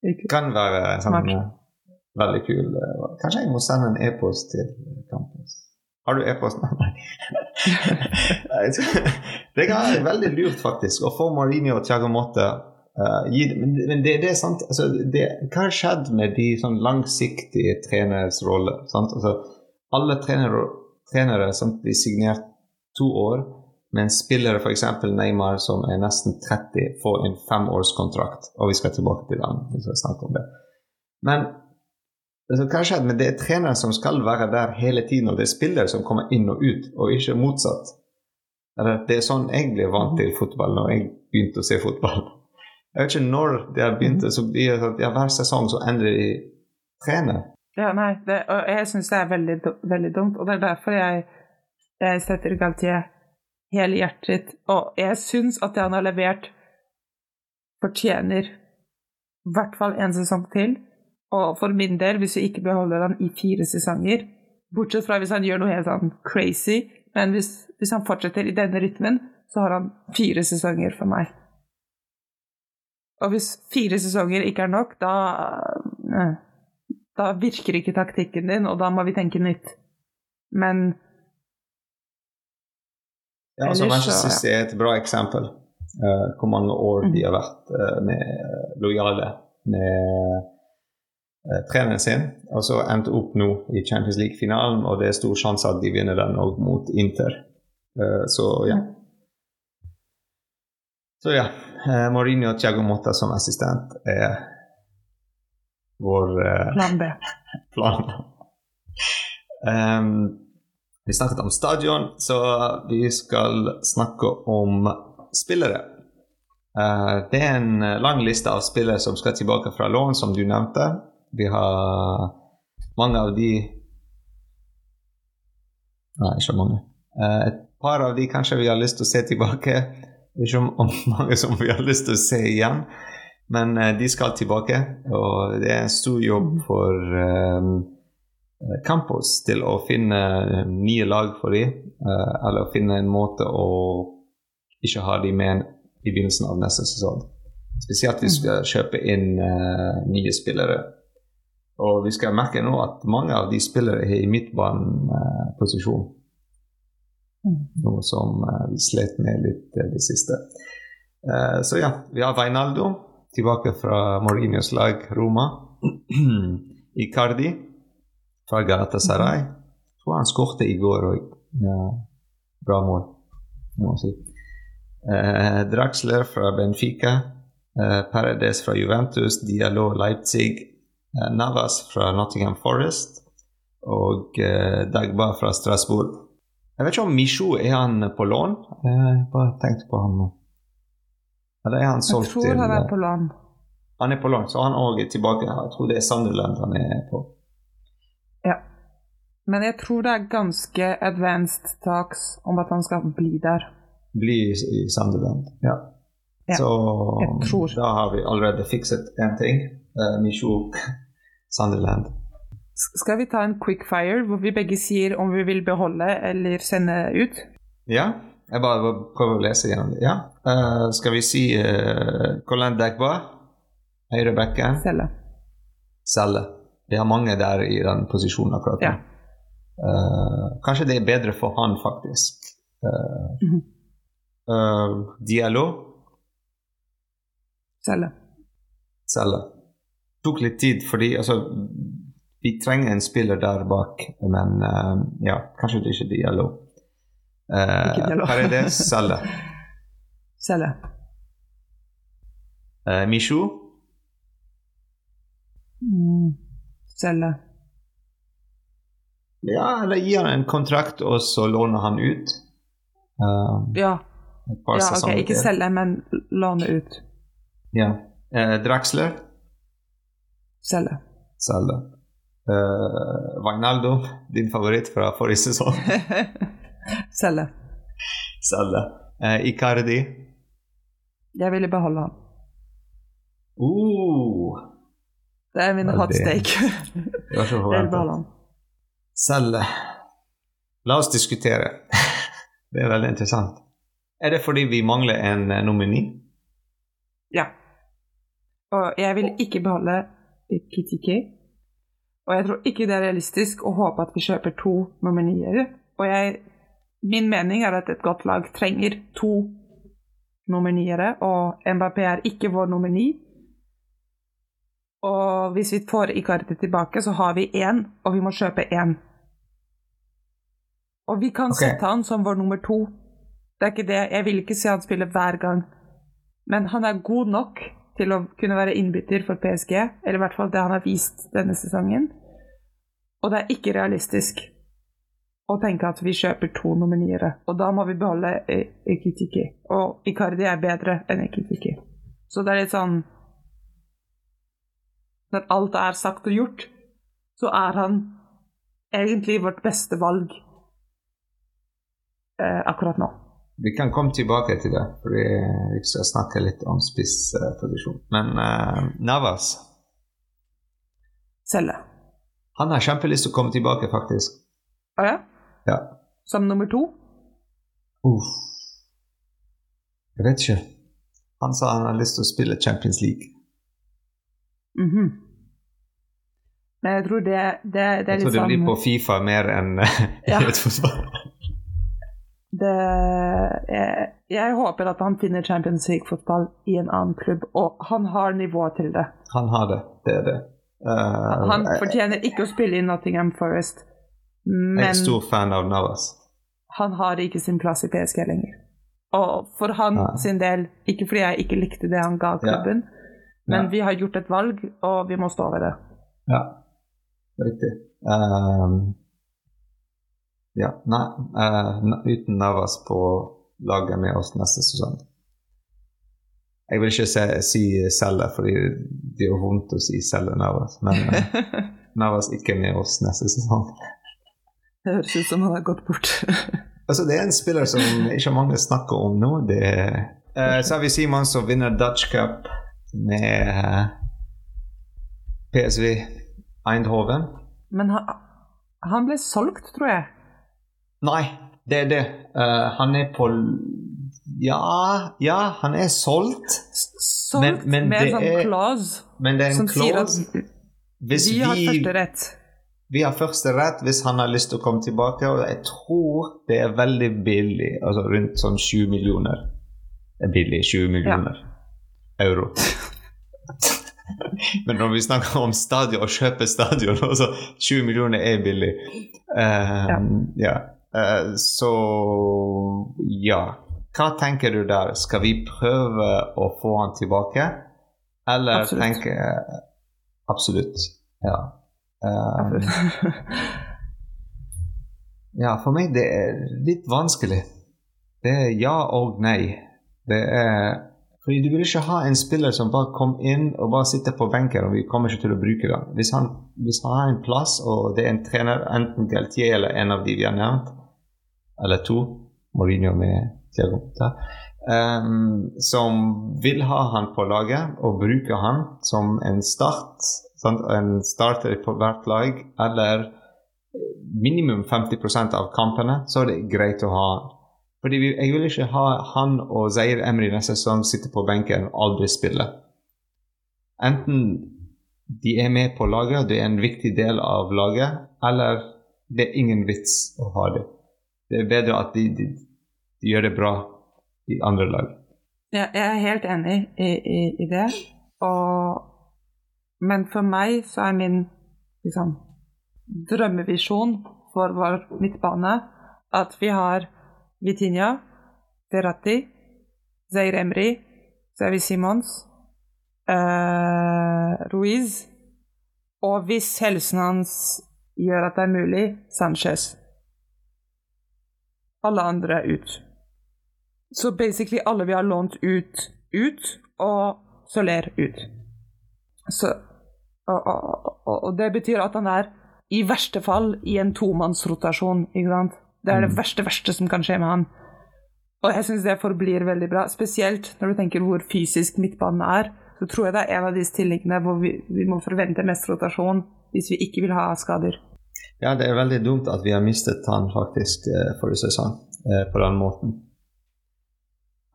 Ikke.
kan være sånn,
Smart.
Eh, veldig kul. eh, Kanskje jeg må sende en e-post til campus. Har du e-post? Nei. Det være veldig lurt, faktisk, å få Mourinho og Thiago Motte uh, Men men det, det er sant altså, det, Hva har skjedd med de sånn langsiktige treneres rolle? Altså, alle trenere, trenere sant, blir signert to år, men spillere, f.eks. Neymar, som er nesten 30, får en femårskontrakt. Og vi skal tilbake til den. vi skal snakke om det. Men hva skjedde? skjedd med det er trenere som skal være der hele tiden, og det er spillere som kommer inn og ut, og ikke motsatt? Det er sånn jeg ble vant til fotball når jeg begynte å se fotball. Jeg vet ikke når det har begynt, så blir det sånn at hver sesong så endrer de trener.
Ja, nei, det, og jeg syns det er veldig, veldig dumt, og det er derfor jeg, jeg setter Galtier hele hjertet. Og jeg syns at det han har levert, fortjener i hvert fall en sesong til. Og for min del, hvis vi ikke beholder han i fire sesonger, bortsett fra hvis han gjør noe helt sånn crazy, men hvis, hvis han fortsetter i denne rytmen, så har han fire sesonger for meg. Og hvis fire sesonger ikke er nok, da eh, da virker ikke taktikken din, og da må vi tenke nytt. Men
Ja, altså Manchester City er et bra eksempel. Uh, hvor mange år de har vært uh, med, lojale med treneren sin. Og så endte opp nå i Champions League-finalen, og det er stor sjanse at de vinner den òg mot Inter. Eh, så ja. Så ja. eh, Mourinho og Thiago Motta som assistent er vår eh,
plan B.
plan. Um, vi snakket om stadion, så vi skal snakke om spillere. Uh, det er en lang liste av spillere som skal tilbake fra lån, som du nevnte. Vi har mange av de Nei, ikke mange. Eh, et par av de kanskje vi har lyst til å se tilbake. Ikke om, mange som vi har lyst til å se igjen. Men eh, de skal tilbake, og det er en stor jobb for um, Campos til å finne nye lag for dem, Uh, eller å finne en måte å ikke ha dem med i begynnelsen av neste sesong. Spesielt hvis vi skal kjøpe inn uh, nye spillere. Og vi skal merke nå at mange av de spillere er i midtbaneposisjon. Noe som eh, vi slet med litt eh, det siste. Eh, så ja, vi har Veinaldo tilbake fra Mourinhos lag Roma. Icardi fra Galatasaray. Jeg tror han skårte i går òg. Ja, bra mål, jeg må si. Eh, Draxler fra Benfica. Eh, Paredes fra Juventus. Diallo Leipzig. Eh, Navas fra Nottingham Forest. Og eh, Dagba fra Strasbourg. Jeg vet ikke om Misho er han på lån. Eh, Jeg bare tenkte på han nå. Eller er han
Jeg tror han er på lån.
Han er på lån, så han òg er tilbake. Jeg tror det er Sunderland han er på.
Ja. Men jeg tror det er ganske advanced talks om at han skal bli der.
Bli i, Sunderland. Ja.
Ja,
Så da har vi allerede fikset én ting. Uh, Micho Sunderland.
Skal vi ta en quickfire hvor vi begge sier om vi vil beholde eller sende ut?
Ja, jeg bare prøver å lese gjennom det. Ja. Uh, skal vi si uh, Colin Dagba, høyrebacken,
Selge.
Selle. Vi har mange der i den posisjonen akkurat nå.
Ja.
Uh, kanskje det er bedre for han, faktisk. Uh,
mm
-hmm. uh Diallo,
Selge.
Selle. Tok litt tid, fordi altså Vi trenger en spiller der bak, men uh, ja, kanskje det ikke er Diallo. Uh,
her er
det, Selle.
Selge.
Uh, Michou,
Mm. Selge.
Ja, eller gi han en kontrakt, og så låner han ut. Uh,
Ja, ja ok, ikke selge, men låne ut.
Ja. Eh, Draxler,
Selge.
selge. Uh, Vagnaldo, din favoritt fra forrige sesong,
selge.
selge. Uh, Icardi.
Jeg ville beholde han.
Uh,
Det er min hot stake. jeg vil beholde han.
Selge. La oss diskutere. Det er veldig interessant. Er det fordi vi mangler en eh, nomini?
Ja. Og jeg vil ikke beholde Kitty Og jeg tror ikke det er realistisk å håpe at vi kjøper to nominier. Og jeg, min mening er at et godt lag trenger to nominiere, og Mbappé er ikke vår nomini. Og hvis vi får Icardi tilbake, så har vi én, og vi må kjøpe én. Og vi kan
okay.
sette han som vår nummer to. Det er ikke det. Jeg vil ikke se han spille hver gang. Men han er god nok til å kunne være innbytter for PSG, eller i hvert fall det han har vist denne sesongen. Og det er ikke realistisk å tenke at vi kjøper to nominiere. Og da må vi beholde Ikitiki. Ekitiki. Og Icardi er bedre enn Ikitiki. Så det er litt sånn Når alt er sagt og gjort, så er han egentlig vårt beste valg eh, akkurat nå.
Vi kan komme tilbake til det, for vi skal snakke litt om spissposisjon. Men uh, Navas
Selge.
han har kjempelyst til å komme tilbake, faktisk.
Å ja?
Ja.
Som nummer to?
Uff. Jeg vet ikke. Han sa han har lyst til å spille Champions League.
Mhm. Men jeg tror det, det, det er
Jeg tror det
sånn
blir på Fifa mer enn eh, i et fotball.
det, jeg, jeg håper at han finner Champions League-fotball i en annen klubb, og han har nivå til det.
Han har det. Det er det. Uh,
Han fortjener ikke å spille i Nottingham Forest,
jeg er
men
stor fan av Navas.
han har ikke sin plass i PSG lenger. Og for han
Ja.
sin del, ikke fordi jeg ikke likte det han ga klubben, men
Ja.
vi har gjort et valg, og vi må stå ved det.
Ja, riktig. Ehm, ja, nei, uh, uten Navas på laget med oss neste sesong. Jeg vil ikke se, si selge, fordi det er vondt å si selge Navas. Men uh, Navas ikke med oss neste sesong.
Det høres ut som han har gått bort.
Altså, det er en spiller som ikke mange snakker om nå. Det er eh, Savi Simon som vinner Dutch Cup med uh, PSV Eindhoven.
Men han, han ble solgt, tror jeg.
Nei, det er det. Uh, han er på Ja, ja, han er solgt.
Solgt
Men- men
med en sånn
er-
clause
Men det en
som sier at.
Hvis
vi har første rett.
vi har første rett hvis han har lyst til å komme tilbake, og jeg tror det er veldig billig. Altså rundt sånn 7 millioner. Er billig. 20 millioner euro. Men når vi snakker om stadion, å kjøpe stadion, altså 20 millioner er billig. Um,
Ja.
ja. Eh, så ja. Hva tenker du der? Skal vi prøve å få han tilbake? Eller
Absolutt.
tenke Absolutt. Ja. Eh, ja, for meg det er litt vanskelig. Det er ja og nei. Det er fordi Du vil ikke ha en spiller som bare kom inn og bare sitter på benken, og vi kommer ikke til å bruke det. Hvis han, hvis han har en plass, og det er en trener, enten Galtier eller en av de vi har nevnt, eller to, Mourinho med Thiago ehm, som vil ha han på laget og bruke han som en start, sant? en starter på hvert lag, eller minimum 50% av kampene, så er det greit å ha. Fordi Jeg vil ikke ha han og Zair Emry neste sesong sitte på benken og aldri spille. Enten de er med på laget, det er en viktig del av laget, eller det er ingen vits å ha det. Det er bedre at de, de, de gjør det bra i andre lag.
Ja, jeg er helt enig i, i, i det. Og, men for meg så er min liksom, drømmevisjon for vår midtbane at vi har Vitinha, Verratti, Zair Emri, Xavi Simons, uh, Ruiz Og hvis helsen hans gjør at det er mulig, Sanchez. Alle andre er ut. Så basically alle vi har lånt ut, ut, og Soler ut. Så, og, og, og, det betyr at han er i verste fall i en tomannsrotasjon, ikke sant. Det er det
Mm.
verste, verste som kan skje med han. Og jeg syns det forblir veldig bra. Spesielt når du tenker hvor fysisk midtbanen er. Så tror jeg det er en av de stillingene hvor vi, vi må forvente mest rotasjon hvis vi ikke vil ha skader.
Ja, det er veldig dumt at vi har mistet han faktisk eh, forrige sesong eh, på den måten.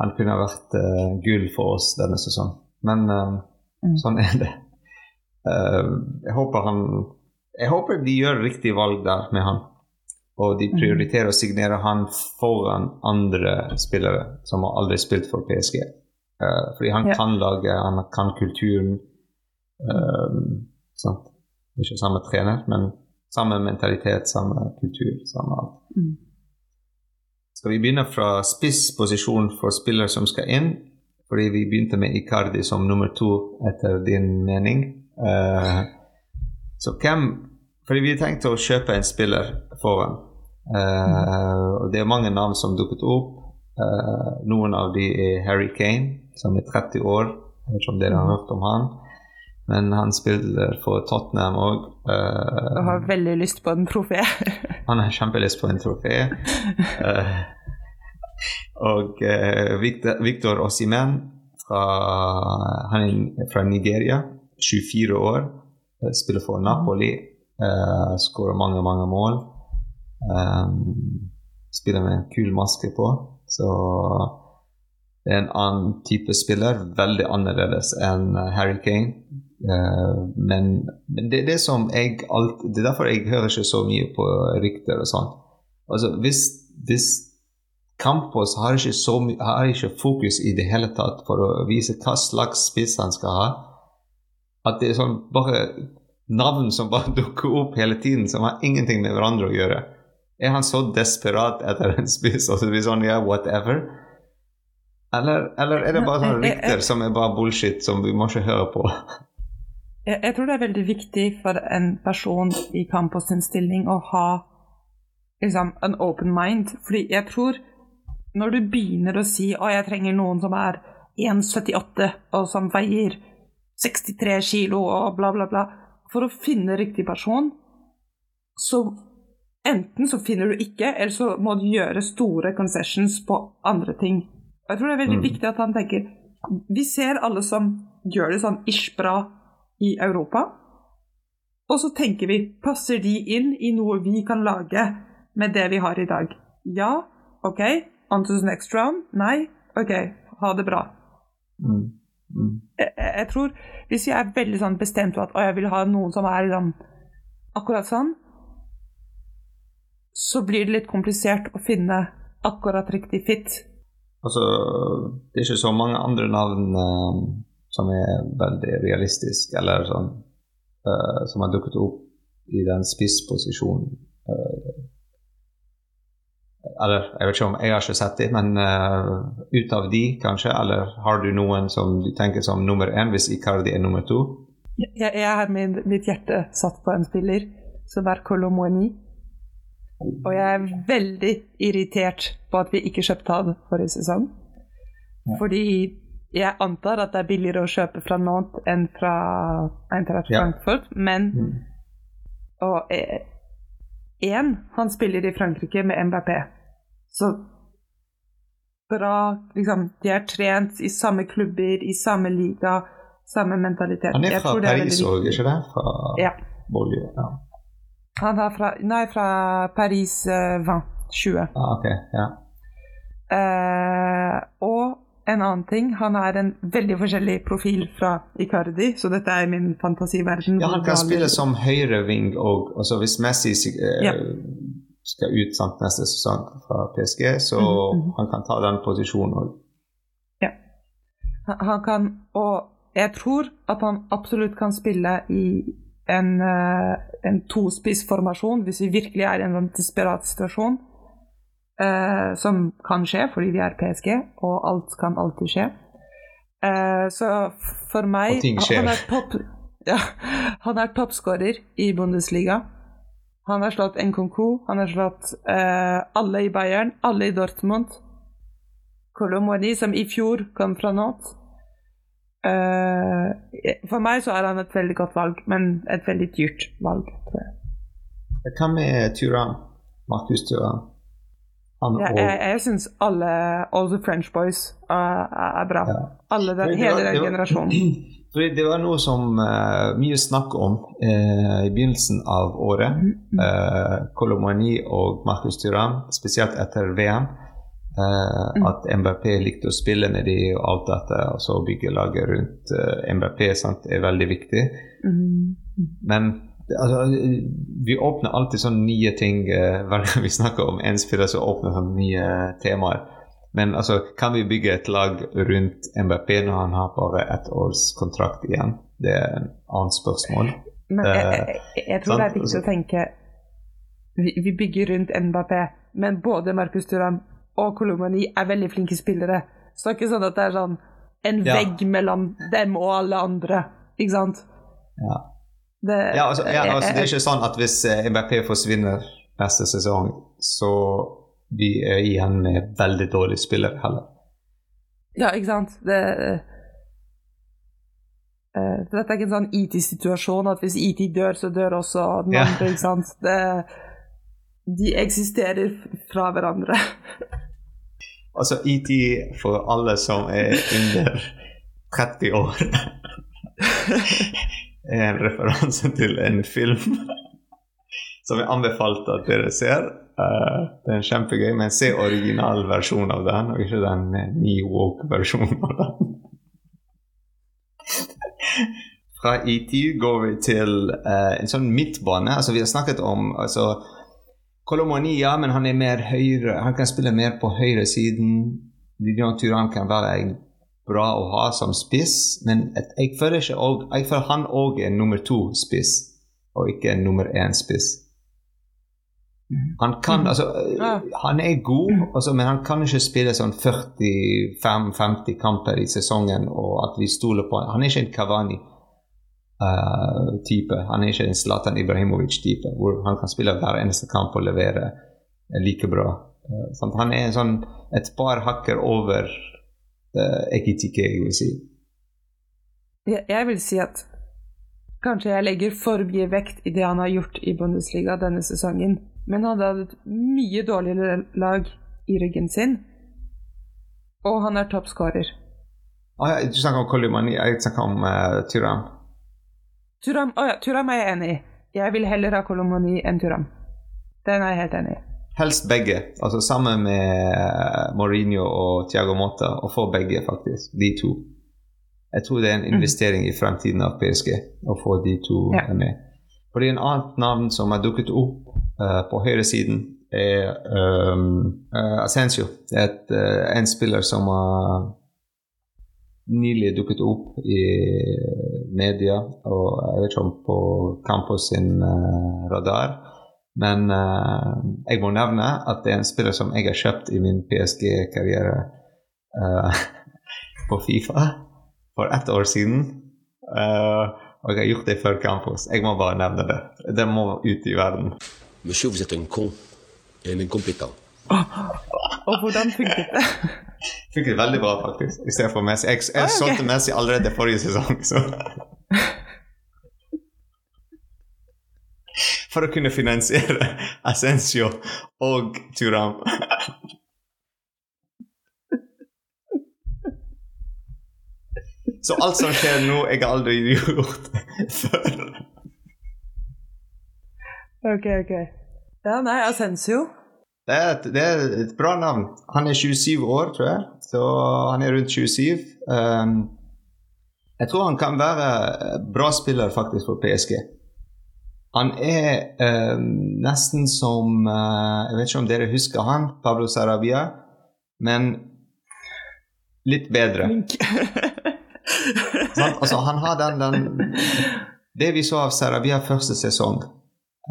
Han kunne ha vært uh, gull for oss denne sesongen, men eh,
Mm.
sånn er det. Uh, jeg håper han Jeg håper de gjør riktig valg der med han. Og de prioriterer å signere han foran andre spillere som har aldri spilt for PSG. Uh, fordi han
Ja.
kan lage, han kan kulturen. eh, sant? Ikke samme trener, men samme mentalitet, samme kultur, samme alt.
Mm.
Skal vi begynne fra spissposisjon for spillere som skal inn? Fordi vi begynte med Icardi som nummer to, etter din mening. Uh, så hvem Fordi vi tenkte å kjøpe en spiller foran. Eh, og det er mange navn som dukket opp. Uh, noen av de er Harry Kane, som er 30 år. Jeg vet ikke om dere har hørt om han. Men han spiller for Tottenham òg.
Og har veldig lyst på en trofé.
Han har kjempelyst på en trofé. Uh, og uh, Victor, Victor Osimen, han er fra Nigeria, 24 år. eh, Spiller for Napoli. Uh, Skårer mange, mange mål. Um, spiller med en kul maske på. Så det er en annen type spiller. Veldig annerledes enn eh, Harry Kane. Uh, men, men det det alt, Det er derfor jeg hører ikke så mye på rykter og sånt. Altså, hvis, hvis Campos har ikke, så har ikke fokus i det hele tatt for å vise hva slags spiss han skal ha, at det er sånn bare navn som bare dukker opp hele tiden, som har ingenting med hverandre å gjøre. Er han så desperat etter en spiss og så blir sånn ja, whatever? Eller, eller er det bare sånne rykter som er bare bullshit, som vi må ikke høre på?
Jeg, jeg tror det er veldig viktig for en person i Campos sin stilling å ha liksom, en open mind. Fordi jeg tror når du begynner å si å jeg trenger noen som er 1,78 og som veier 63 kilo og bla, bla, bla For å finne riktig person, så enten så finner du ikke, eller så må du gjøre store concessions på andre ting. Og jeg tror det er veldig
Mm.
viktig at han tenker Vi ser alle som gjør det sånn ish bra i Europa. Og så tenker vi passer de inn i noe vi kan lage med det vi har i dag? Ja, OK. On to the next round? Nei? OK, ha det bra.
Mm. Mm.
Jeg, jeg tror Hvis jeg er veldig sånn bestemt på at å, jeg vil ha noen som er liksom akkurat sånn, så blir det litt komplisert å finne akkurat riktig fit.
Altså, det er ikke så mange andre navn uh, som er veldig realistiske, eller sånn, uh, som har dukket opp i den spissposisjonen. Uh, eller, jeg vet ikke om jeg har ikke sett dem, men uh, ut av de, kanskje? Eller har du noen som du tenker som nummer én, hvis Icardi er nummer to?
Jeg, jeg har min, mitt hjerte satt på en spiller som er Colomoni. Og jeg er veldig irritert på at vi ikke kjøpte han forrige sesong.
Ja.
Fordi jeg antar at det er billigere å kjøpe fra Nantes enn fra Eintracht
Ja.
Frankfurt, men
Mm.
Og én, han spiller i Frankrike med MBP. Så bra Liksom, de er trent i samme klubber, i samme liga, samme mentalitet.
Han er fra Paris òg, ikke det? Fra
Ja.
Bolje? Ja.
Han er fra, nei, fra Paris eh, 20. 20.
Ah, ok, ja.
Eh, og en annen ting, han er en veldig forskjellig profil fra Icardi, så dette er min fantasiverden.
ja, han kan spille som høyreving òg. Altså, hvis Messi eh,
Ja.
skal ut sant, neste sesong fra PSG, så
mm -hmm.
han kan ta den posisjonen òg.
Han han kan, og jeg tror at han absolutt kan spille i en, eh, en tospissformasjon hvis vi virkelig er i en sånn desperat situasjon. eh, som kan skje fordi vi er PSG, og alt kan alltid skje. Eh, så for meg
Og ting
han-
skjer.
Han er topp ja, han er toppskårer i Bundesliga. Han har slått Nkonku, han har slått eh, alle i Bayern, alle i Dortmund. Kolomoni, som i fjor kom fra Nantes. Eh, for meg så er han et veldig godt valg, men et veldig dyrt valg, tror jeg.
Hva med Turan? Markus Turan?
Ja, jeg jeg syns alle All the French Boys er, er bra.
Ja.
Alle den,
var-
hele den
var-
generasjonen.
Det var noe som uh, mye snakk om uh, i begynnelsen av året. Uh, Kolomani og Markus Thuram, spesielt etter VM. Eh,
Mm.
At MBP likte å spille med de og alt dette, og så bygge laget rundt eh, MBP sant, er veldig viktig.
Mm.
Men altså, vi åpner alltid sånne nye ting eh, hver gang vi snakker om en spiller, så åpner sånne nye temaer. Men altså, kan vi bygge et lag rundt MBP når han har bare ett års kontrakt igjen? Det er en annet spørsmål.
Men jeg, jeg, jeg, tror tror det er viktig
altså-
å tenke vi, vi bygger rundt MBP, men både Markus Thuram og Kolomani er veldig flinke spillere. Så det er ikke sånn at det er sånn en
Ja.
vegg mellom dem og alle andre, ikke sant?
Ja.
Det,
Ja, altså, ja, altså, det er ikke sånn at hvis eh, MBP forsvinner neste sesong, så vi er igjen med veldig dårlige spillere heller.
Ja, ikke sant? Det, uh, dette er ikke en sånn IT-situasjon at hvis IT dør, så dør også den andre, ikke sant? Det, de eksisterer fra hverandre.
Altså ET for alle som er under 30 år er en referanse til en film som jeg anbefalte at dere ser. Uh, det er en kjempegøy, men se originalversjonen av den, og ikke den nye woke-versjonen av den. Fra ET går vi til uh, en sånn midtbane. altså Vi har snakket om altså, Kolomani, ja, men han er mer høyre. Han kan spille mer på høyresiden. Lilian Turan kan være bra å ha som spiss, men jeg føler ikke og, Jeg føler han òg er nummer to-spiss, og ikke en nummer én-spiss. Han kan altså Han er god, altså, men han kan ikke spille sånn 45-50 kamper i sesongen, og at vi stoler på han. Han er ikke en Kavani eh, type. Han er ikke en Zlatan Ibrahimovic-type, hvor han kan spille hver eneste kamp og levere eh, like bra. Uh, han er en sånn, et par hakker over uh, Ekitike, jeg vil si.
Jeg, jeg vil si at kanskje jeg legger for mye vekt i det han har gjort i Bundesliga denne sesongen, men han hadde et mye dårligere lag i ryggen sin, og han er toppskårer.
Ah, ja, du snakker om Kolimani, jeg snakker om uh, Tyrann.
Turam, oh ja, Turam er jeg enig i. Jeg vil heller ha Kolomoni enn Turam. Den er jeg helt enig i.
Helst begge, altså sammen med eh, Mourinho og Thiago Mota, og få begge, faktisk. De to. Jeg tror det er en investering i fremtiden av PSG å få de to
Ja.
med. Fordi en annet navn som har dukket opp uh, på høyresiden, er um, uh, Asensio. Det er et, uh, en spiller som har nylig dukket opp i media, og jeg vet ikke om på Campos sin eh, radar. Men eh, jeg må nevne at det er en spiller som jeg har kjøpt i min PSG-karriere uh, på Fifa for ett år siden. Uh, og jeg har gjort det før Campos. Jeg må bare nevne det. Det må ut i verden.
Monsieur, vous êtes un con et un incompétent.
Og hvordan funket det?
Fikk det veldig bra, faktisk. I for Messi. Jeg, jeg
Ah, okay.
solgte Messi allerede forrige sesong, så For å kunne finansiere Ascencio og Turam. Så alt som skjer nå, jeg har aldri gjort før.
Ok, ok. Ja, nei, Asensio.
Det er, et, det er et bra navn. Han er 27 år, tror jeg. Så han er rundt 27. Um, jeg tror han kan være bra spiller faktisk for PSG. Han er um, nesten som uh, Jeg vet ikke om dere husker han, Pablo Sarabia, men litt bedre. han, Altså, han har den, den Det vi så av Sarabia første sesong.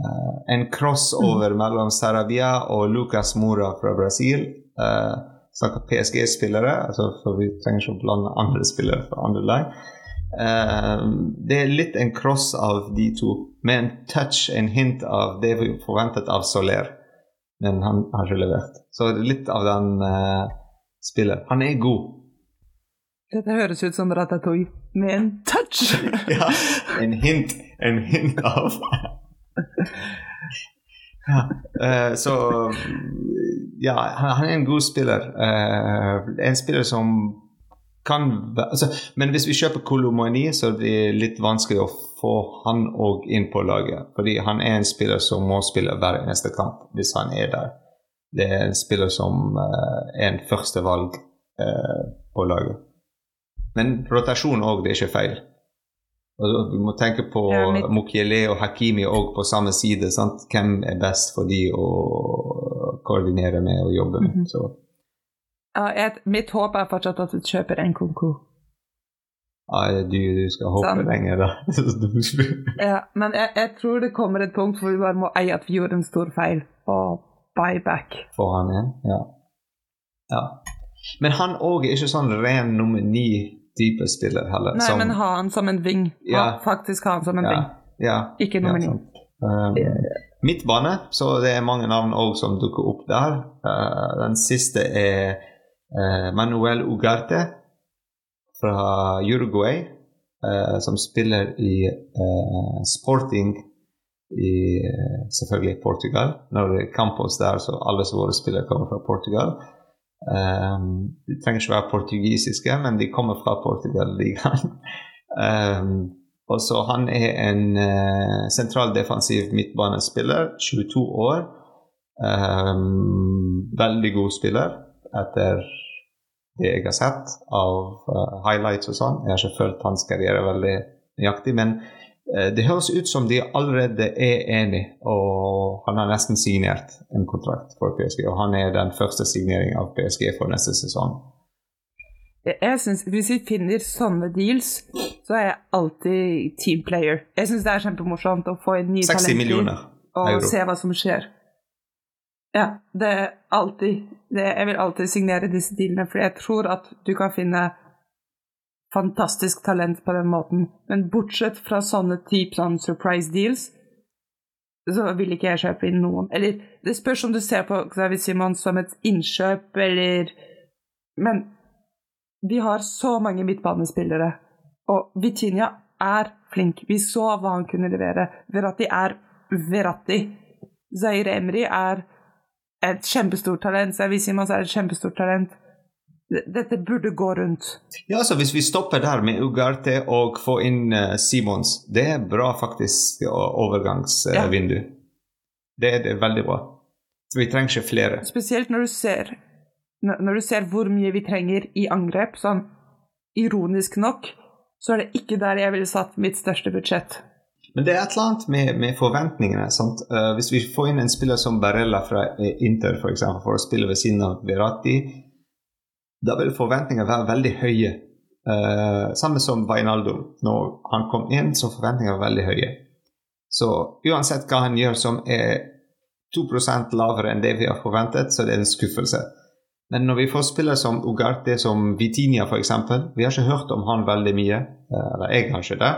Eh, en crossover mellom Sarabia og Lucas Mora fra Brasil. Uh, snakker PSG-spillere, altså, for vi trenger ikke å blande andre spillere fra andre lag. Uh, det er litt en cross av de to, med en touch, en hint av det vi forventet av Soler. Men han har ikke levert. Så litt av den uh, spillet. Han er god.
Dette høres ut som Ratatouille med en touch.
ja, en hint. En hint av ja, uh, Så ja, han, er en god spiller. Uh, en spiller som kan altså, Men hvis vi kjøper Kolomani, så er det litt vanskelig å få han òg inn på laget. Fordi han er en spiller som må spille hver eneste kamp hvis han er der. Det er en spiller som uh, er en førstevalg på laget. Men rotasjon òg, det er ikke feil. Vi må tenke på ja, mitt... Mukiele og Hakimi òg på samme side. Sant? Hvem er best for de å koordinere med og jobbe med. Mm -hmm.
Ja, jeg, mitt håp er fortsatt at du kjøper en konko.
Ja, du, du skal håpe sånn. lenge, da.
ja, men jeg, jeg, tror det kommer et punkt hvor vi bare må eie at vi gjorde en stor feil, og buy back.
Få han igjen? Ja. ja. Men han òg er ikke sånn ren nummer ni-type spiller heller.
Nei, som... men ha han som en ving. Ja. faktisk ha han som en ving.
Ja.
Ikke nummer ni.
Um, midtbane, så det er mange navn òg som dukker opp der. Uh, den siste er uh, Manuel Ugarte fra Uruguay, uh, som spiller i Sporting i selvfølgelig Portugal. Når det er Campos der, så alle våre spillere kommer fra Portugal. Um, de trenger ikke være portugisiske, men de kommer fra Portugal-ligaen. um, og så Han er en uh, sentral defensiv midtbanespiller, 22 år. Um, veldig god spiller etter det jeg har sett av uh, highlights og sånn. Jeg har ikke følt hans karriere veldig nøyaktig, men det høres ut som de allerede er enige, og han har nesten signert en kontrakt for PSG. Og han er den første signeringen av PSG for neste sesong.
Jeg synes, Hvis vi finner sånne deals, så er jeg alltid team player. Jeg syns det er kjempemorsomt å få inn nye talenter og se hva som skjer. Ja, det er alltid det, Jeg vil alltid signere disse dealene, for jeg tror at du kan finne fantastisk talent på den måten. Men bortsett fra sånne type sånn surprise deals, så vil ikke jeg kjøpe inn noen. Eller det spørs om du ser på Xavi Simon som et innkjøp, eller Men vi har så mange midtbanespillere, og Vitinha er flink. Vi så hva han kunne levere. Verratti er Verratti. Zaire Emry er et kjempestort talent. Xavi Simons er et kjempestort talent. Dette burde gå rundt.
Ja, altså Hvis vi stopper der med Ugarte og får inn uh, Simons, det er bra faktisk overgangsvindu. Uh, ja. Det er det veldig bra. Så vi trenger ikke flere.
Spesielt når du ser, når du ser hvor mye vi trenger i angrep. Sånn ironisk nok, så er det ikke der jeg ville satt mitt største budsjett.
Men det er et eller annet med, med forventningene. Uh, hvis vi får inn en spiller som Barella fra eh, Inter for, eksempel, for å spille ved siden av Verratti, da vil forventningene være veldig høye. Uh, samme som Vainaldo. Når han kom inn, så forventningene var veldig høye. Så uansett hva han gjør som er 2% lavere enn det vi har forventet, så det er en skuffelse. Men når vi får spillere som Ugarte, som Vitinia f.eks. Vi har ikke hørt om han veldig mye, eller jeg har ikke det.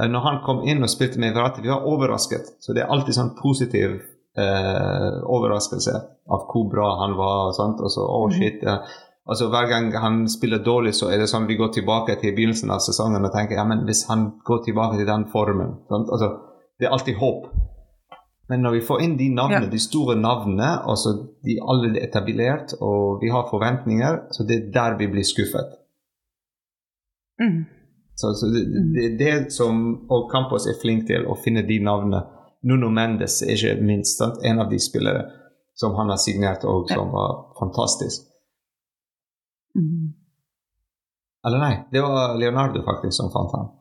Eh, når han kom inn og spilte med Verratti, vi var overrasket. Så det er alltid sånn positiv eh, overraskelse av hvor bra han var. Sant? Og så, oh shit, ja. Altså Hver gang han spiller dårlig, så er det sånn vi går tilbake til begynnelsen av sesongen og tenker ja, men hvis han går tilbake til den formen sant? Altså, Det er alltid håp. Men når vi får inn de navnene, ja. de store navnene, altså de alle er etablert, og vi har forventninger, så det er der vi blir skuffet.
Mm.
Så, så det, mm. det, er det som og Campos er flink til, å finne de navnene. Nuno Mendes er ikke minst en av de spillere som han har signert og som var fantastisk.
Mm.
Eller nei, det var Leonardo faktisk som fant han.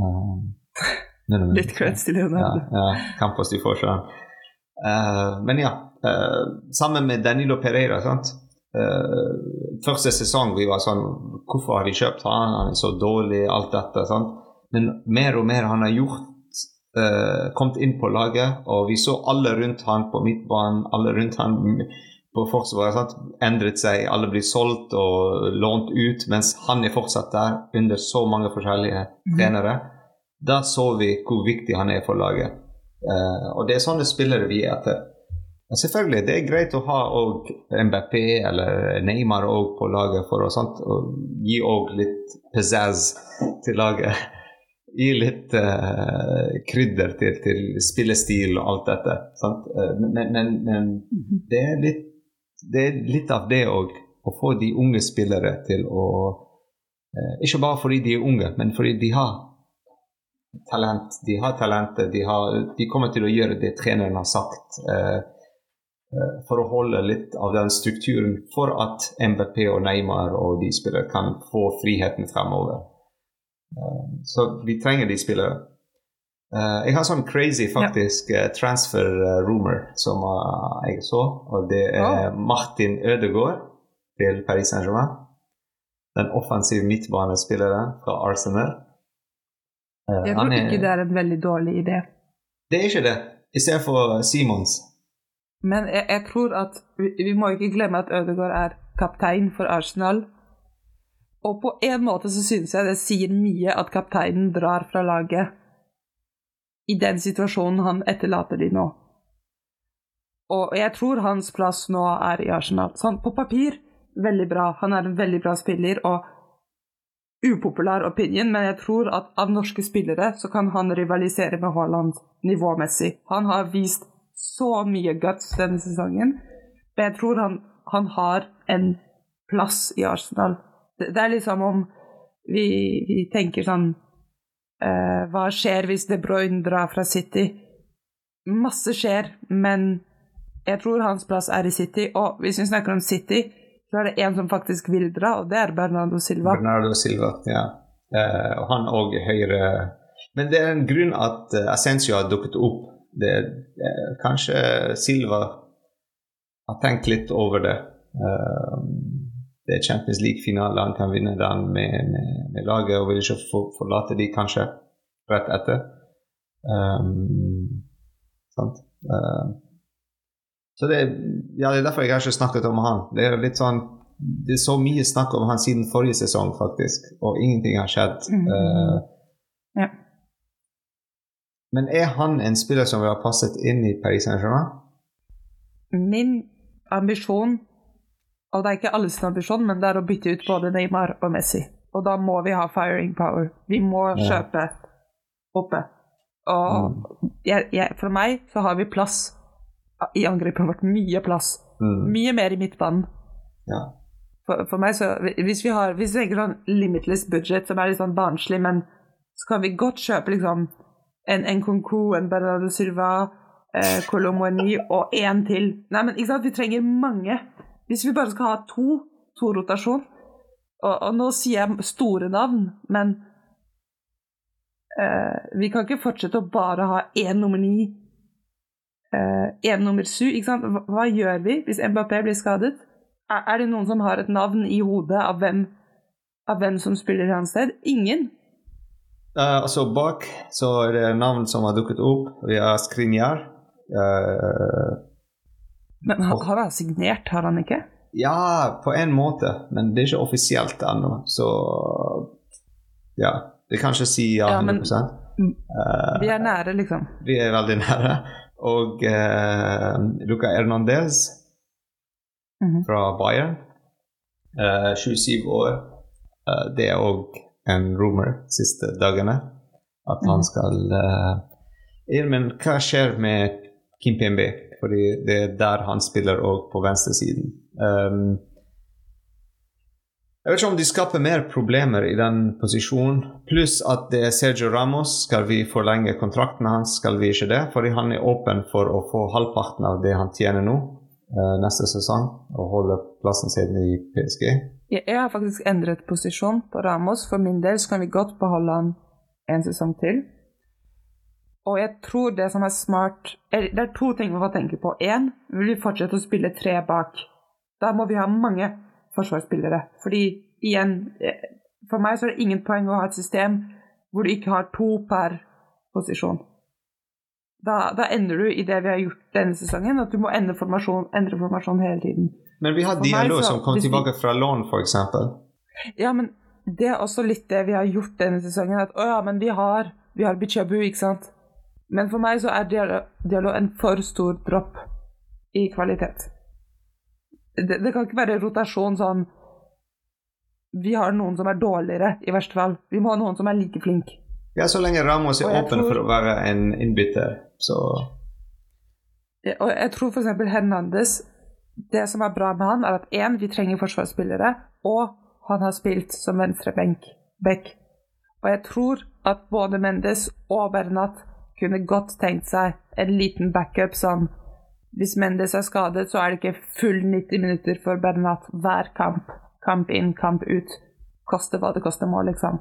Uh, Litt creds til Leonardo.
Ja, ja, Campos de får seg uh, Men ja, uh, sammen med Danilo Pereira. sant? Første sesong vi var sånn Hvorfor har vi kjøpt han? Han er så dårlig, alt dette. Sant? Men mer og mer han har gjort, kommet inn på laget, og vi så alle rundt han på midtbanen, alle rundt han på Forsvaret sant? endret seg, alle blir solgt og lånt ut, mens han er fortsatt der under så mange forskjellige trenere. Da så vi hvor viktig han er for laget. Eh, og det er sånne spillere vi er etter. Men selvfølgelig, det er greit å ha og MBP eller Neymar på laget for å sant? Og gi òg litt pizzazz til laget. Gi litt uh, krydder til, til spillestil og alt dette. Eh, Men, men, men det, er litt, det er litt av det òg. Å få de unge spillere til å eh, Ikke bare fordi de er unge, men fordi de har talent. De har talentet. De, de kommer til å gjøre det treneren har sagt. Eh, eh, for å holde litt av den strukturen for at MBP og Neymar og de spillere kan få friheten fremover. Så vi trenger de spillere. Eh, jeg har sånn crazy faktisk eh, transfer eh, rumor som uh, jeg så, og det er Martin Ødegaard til Paris Saint-Germain. Den offensive midtbanespilleren fra Arsenal. Uh,
Jeg tror ikke det er en veldig dårlig idé.
Det er ikke det. I stedet for Simons.
Men jeg, jeg tror at vi, vi må ikke glemme at Ødegaard er kaptein for Arsenal. Og på en måte så synes jeg det sier mye at kapteinen drar fra laget i den situasjonen han etterlater de nå. Og jeg tror hans plass nå er i Arsenal. Sånn, på papir, veldig bra. Han er en veldig bra spiller og upopulær opinion, men jeg tror at av norske spillere så kan han rivalisere med Haaland nivåmessig. Han har vist så mye guts denne sesongen, men jeg tror han, han har en plass i Arsenal. Det, det er liksom om vi, vi tenker sånn eh, Hva skjer hvis De Bruyne drar fra City? Masse skjer, men jeg tror hans plass er i City. Og hvis vi snakker om City, så er det en som faktisk vil dra, og det er Bernardo Silva.
Bernardo Silva, ja. Uh, og han òg høyre Men det er en grunn at uh, Ascencio har dukket opp. Det, uh, kanskje Silva har tenkt litt over det. Eh, det er Champions League-finale, han kan vinne den med, med, med laget og vil ikke for, forlate de kanskje rett etter. Um, sant? Uh, så det, ja, det er derfor jeg har ikke snakket om han. Det er litt sånn det er så mye snakk om han siden forrige sesong, faktisk, og ingenting har skjedd.
Mm.
Uh,
Ja.
men er han en spiller som vil ha passet inn i Paris Saint-Germain?
Min ambisjon, og det er ikke alles ambisjon, men det er å bytte ut både Neymar og Messi. Og da må vi ha firing power. Vi må
Ja.
kjøpe oppe. Og jeg, jeg, for meg så har vi plass i angrepet vårt. Mye plass.
Mm.
Mye mer i midtbanen.
Ja.
For, for meg så Hvis vi har Hvis vi tenker sånn limitless budget, som er litt sånn barnslig, men så kan vi godt kjøpe liksom en, en Conco, en Bernardo Silva, eh, Colomboigny og én til. Nei, men ikke sant, vi trenger mange. Hvis vi bare skal ha to, to rotasjon og, og nå sier jeg store navn, men eh, vi kan ikke fortsette å bare ha én nummer ni, én nummer sju. Ikke sant? Hva, hva gjør vi hvis Mbappé blir skadet? Er, er det noen som har et navn i hodet av hvem, av hvem som spiller hans sted? Ingen.
Uh, altså bak så er det navn som har dukket opp. Vi har Skrinjar. Eh,
Men han, han har signert, har han ikke?
ja, på en måte, men det er ikke offisielt ennå, så Ja. Det kan ikke si ja
Ja, men-
100
Vi er nære, liksom.
Vi er veldig nære. Og uh, Luca Hernandez
Mhm.
fra Bayern, uh, 27 år. uh, det er òg en rumor siste dagene at han
Mhm.
skal uh, Men hva skjer med Kim PMB? Fordi det er der han spiller òg på venstresiden. Um, jeg vet ikke om de skaper mer problemer i den posisjonen. Pluss at det er Sergio Ramos. Skal vi forlenge kontrakten hans? Skal vi ikke det? Fordi han er åpen for å få halvparten av det han tjener nå eh, neste sesong, og holde plassen sin i PSG.
Jeg, har faktisk endret posisjon på Ramos. For min del så kan vi godt beholde han en sesong til. Og jeg tror det som er smart Det er to ting vi må tenke på. Én, vil vi fortsette å spille tre bak. Da må vi ha mange forsvarsspillere. Fordi igjen eh, For meg så er det ingen poeng å ha et system hvor du ikke har to per posisjon. da, da ender du i det vi har gjort denne sesongen, at du må endre formasjon, endre formasjon hele tiden.
Men vi har Diallo som kom tilbake fra lån, f.eks.
Ja, men det er også litt det vi har gjort denne sesongen. At å ja, men vi har, vi har Bichabu, ikke sant. Men for meg så er Diallo en for stor dropp i kvalitet. Det, det kan ikke være rotasjon sånn Vi har noen som er dårligere, i verste fall. Vi må ha noen som er like flink.
Ja, så lenge Ramos er åpen
tror-
for å være en innbytter, så
Og jeg tror f.eks. Hernandez Det som er bra med han, er at én, vi trenger forsvarsspillere, og han har spilt som venstrebenk. Back. Og jeg tror at både Mendes og Bernat kunne godt tenkt seg en liten backup som Hvis Mendes er skadet, så er det ikke full 90 minutter for Bernat hver kamp. Kamp inn, kamp ut. Koste hva det koste må, liksom.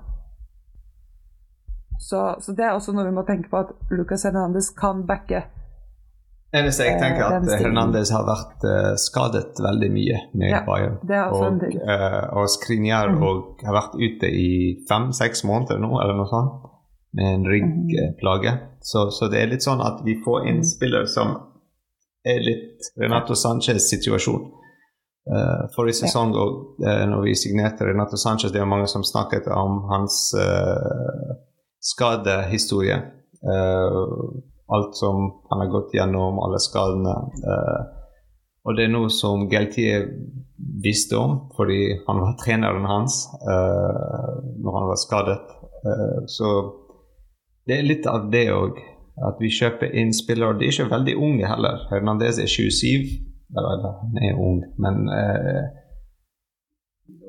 Så, så det er også noe vi må tenke på, at Lucas Hernandez kan backe
Eneste jeg tenker,
Eh,
at. Hernandez har vært uh, skadet veldig mye med
Ja,
Bayern.
er
og, eh, og Skriniar
mm.
og har vært ute i fem-seks måneder nå, eller noe sånt, med en ryggplage. Så, så det er litt sånn at vi får
en
spiller som er litt Renato Sanchez' situasjon. Uh, forrige sesong og uh, når vi signerte Renato Sanchez, det var mange som snakket om hans uh, skadehistorie. Uh, alt som han har gått gjennom, alle skadene. og det er noe som Geltier visste om, fordi han var treneren hans uh, når han var skadet. Så det er litt av det òg. At vi kjøper inn spillere. De er ikke veldig unge heller. Hernandez er 27. Eller, han er ung, men eh,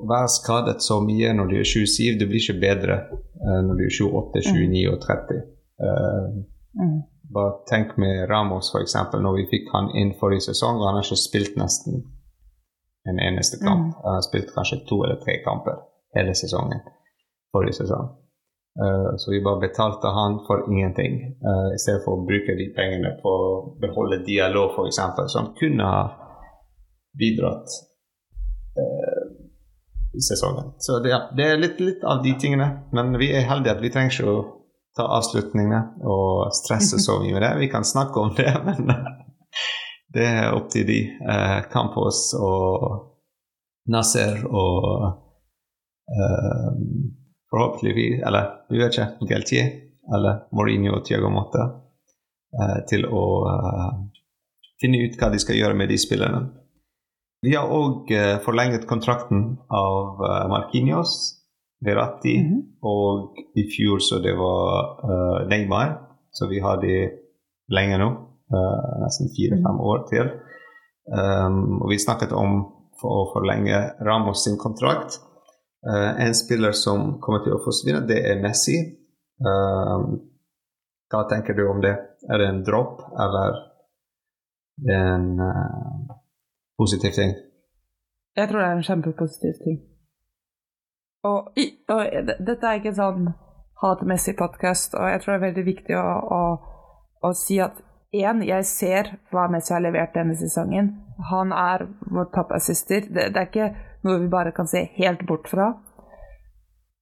å være skadet så mye når du er 27, det blir ikke bedre eh, når du er 28, 29 og 30. Eh,
Mm.
bare tenk med Ramos, f.eks. Når vi fikk han inn forrige sesong, og han har ikke spilt nesten en eneste kamp.
Mm.
Han har spilt kanskje to eller tre kamper hele sesongen forrige sesong. Eh, så vi bare betalte han for ingenting, uh, i stedet for å bruke de pengene på å beholde dialog, f.eks., som kunne ha bidratt uh, i sesongen. Så det, det er litt, litt av de tingene, men vi er heldige at vi trenger ikke å ta avslutningene og stresse så mye med det. Vi kan snakke om det, men det er opp til de. Campos og Nasser og forhåpentligvis, eller vi vet ikke, Galtier eller Mourinho og Tiago Motta eh, til å eh, finne ut hva de skal gjøre med de spillerne. Vi har òg eh, forlenget kontrakten av eh, Marquinhos, Verratti
-hmm.
og i fjor så det var eh, Neymar. Så vi har de lenge nå. eh, nesten fire-fem år til. Um, og vi snakket om for å forlenge Ramos sin kontrakt. Eh, en spiller som kommer til å forsvinne, det er Messi. Uh, hva tenker du om det? Er det en dropp, eller er en uh, positiv ting?
Jeg tror det er en kjempepositiv ting. Og, i, og dette er ikke en sånn hatmessig podkast, og jeg tror det er veldig viktig å, å, å si at én, jeg ser hva Messi har levert denne sesongen. Han er vår toppassister. Det, det er ikke noe vi bare kan se helt bort fra.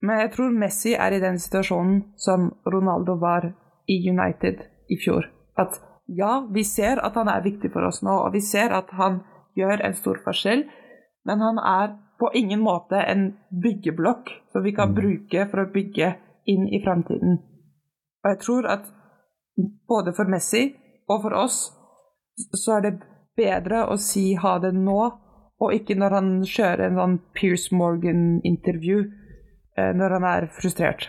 Men jeg tror Messi er i den situasjonen som Ronaldo var i United i fjor. At ja, vi ser at han er viktig for oss nå, og vi ser at han gjør en stor forskjell, men han er på ingen måte en byggeblokk som vi kan bruke for å bygge inn i framtiden. Og jeg tror at både for Messi og for oss så er det bedre å si ha det nå, og ikke når han kjører en sånn Pierce Morgan-intervju eh, når han er frustrert.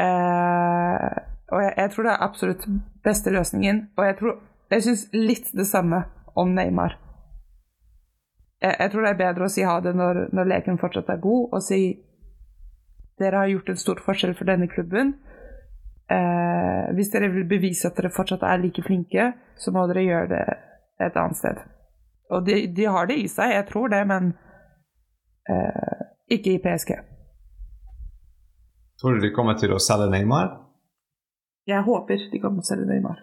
Eh, og jeg, jeg tror det er absolutt beste løsningen. Og jeg tror Jeg syns litt det samme om Neymar. Jeg, jeg tror det er bedre å si ha det når, når leken fortsatt er god, og si dere har gjort en stor forskjell for denne klubben. Eh, hvis dere vil bevise at dere fortsatt er like flinke, så må dere gjøre det et annet sted. Og de, de har det i seg, jeg tror det, men eh, ikke i PSG.
Tror du de kommer til å selge Neymar?
Jeg håper de kommer til å selge Neymar.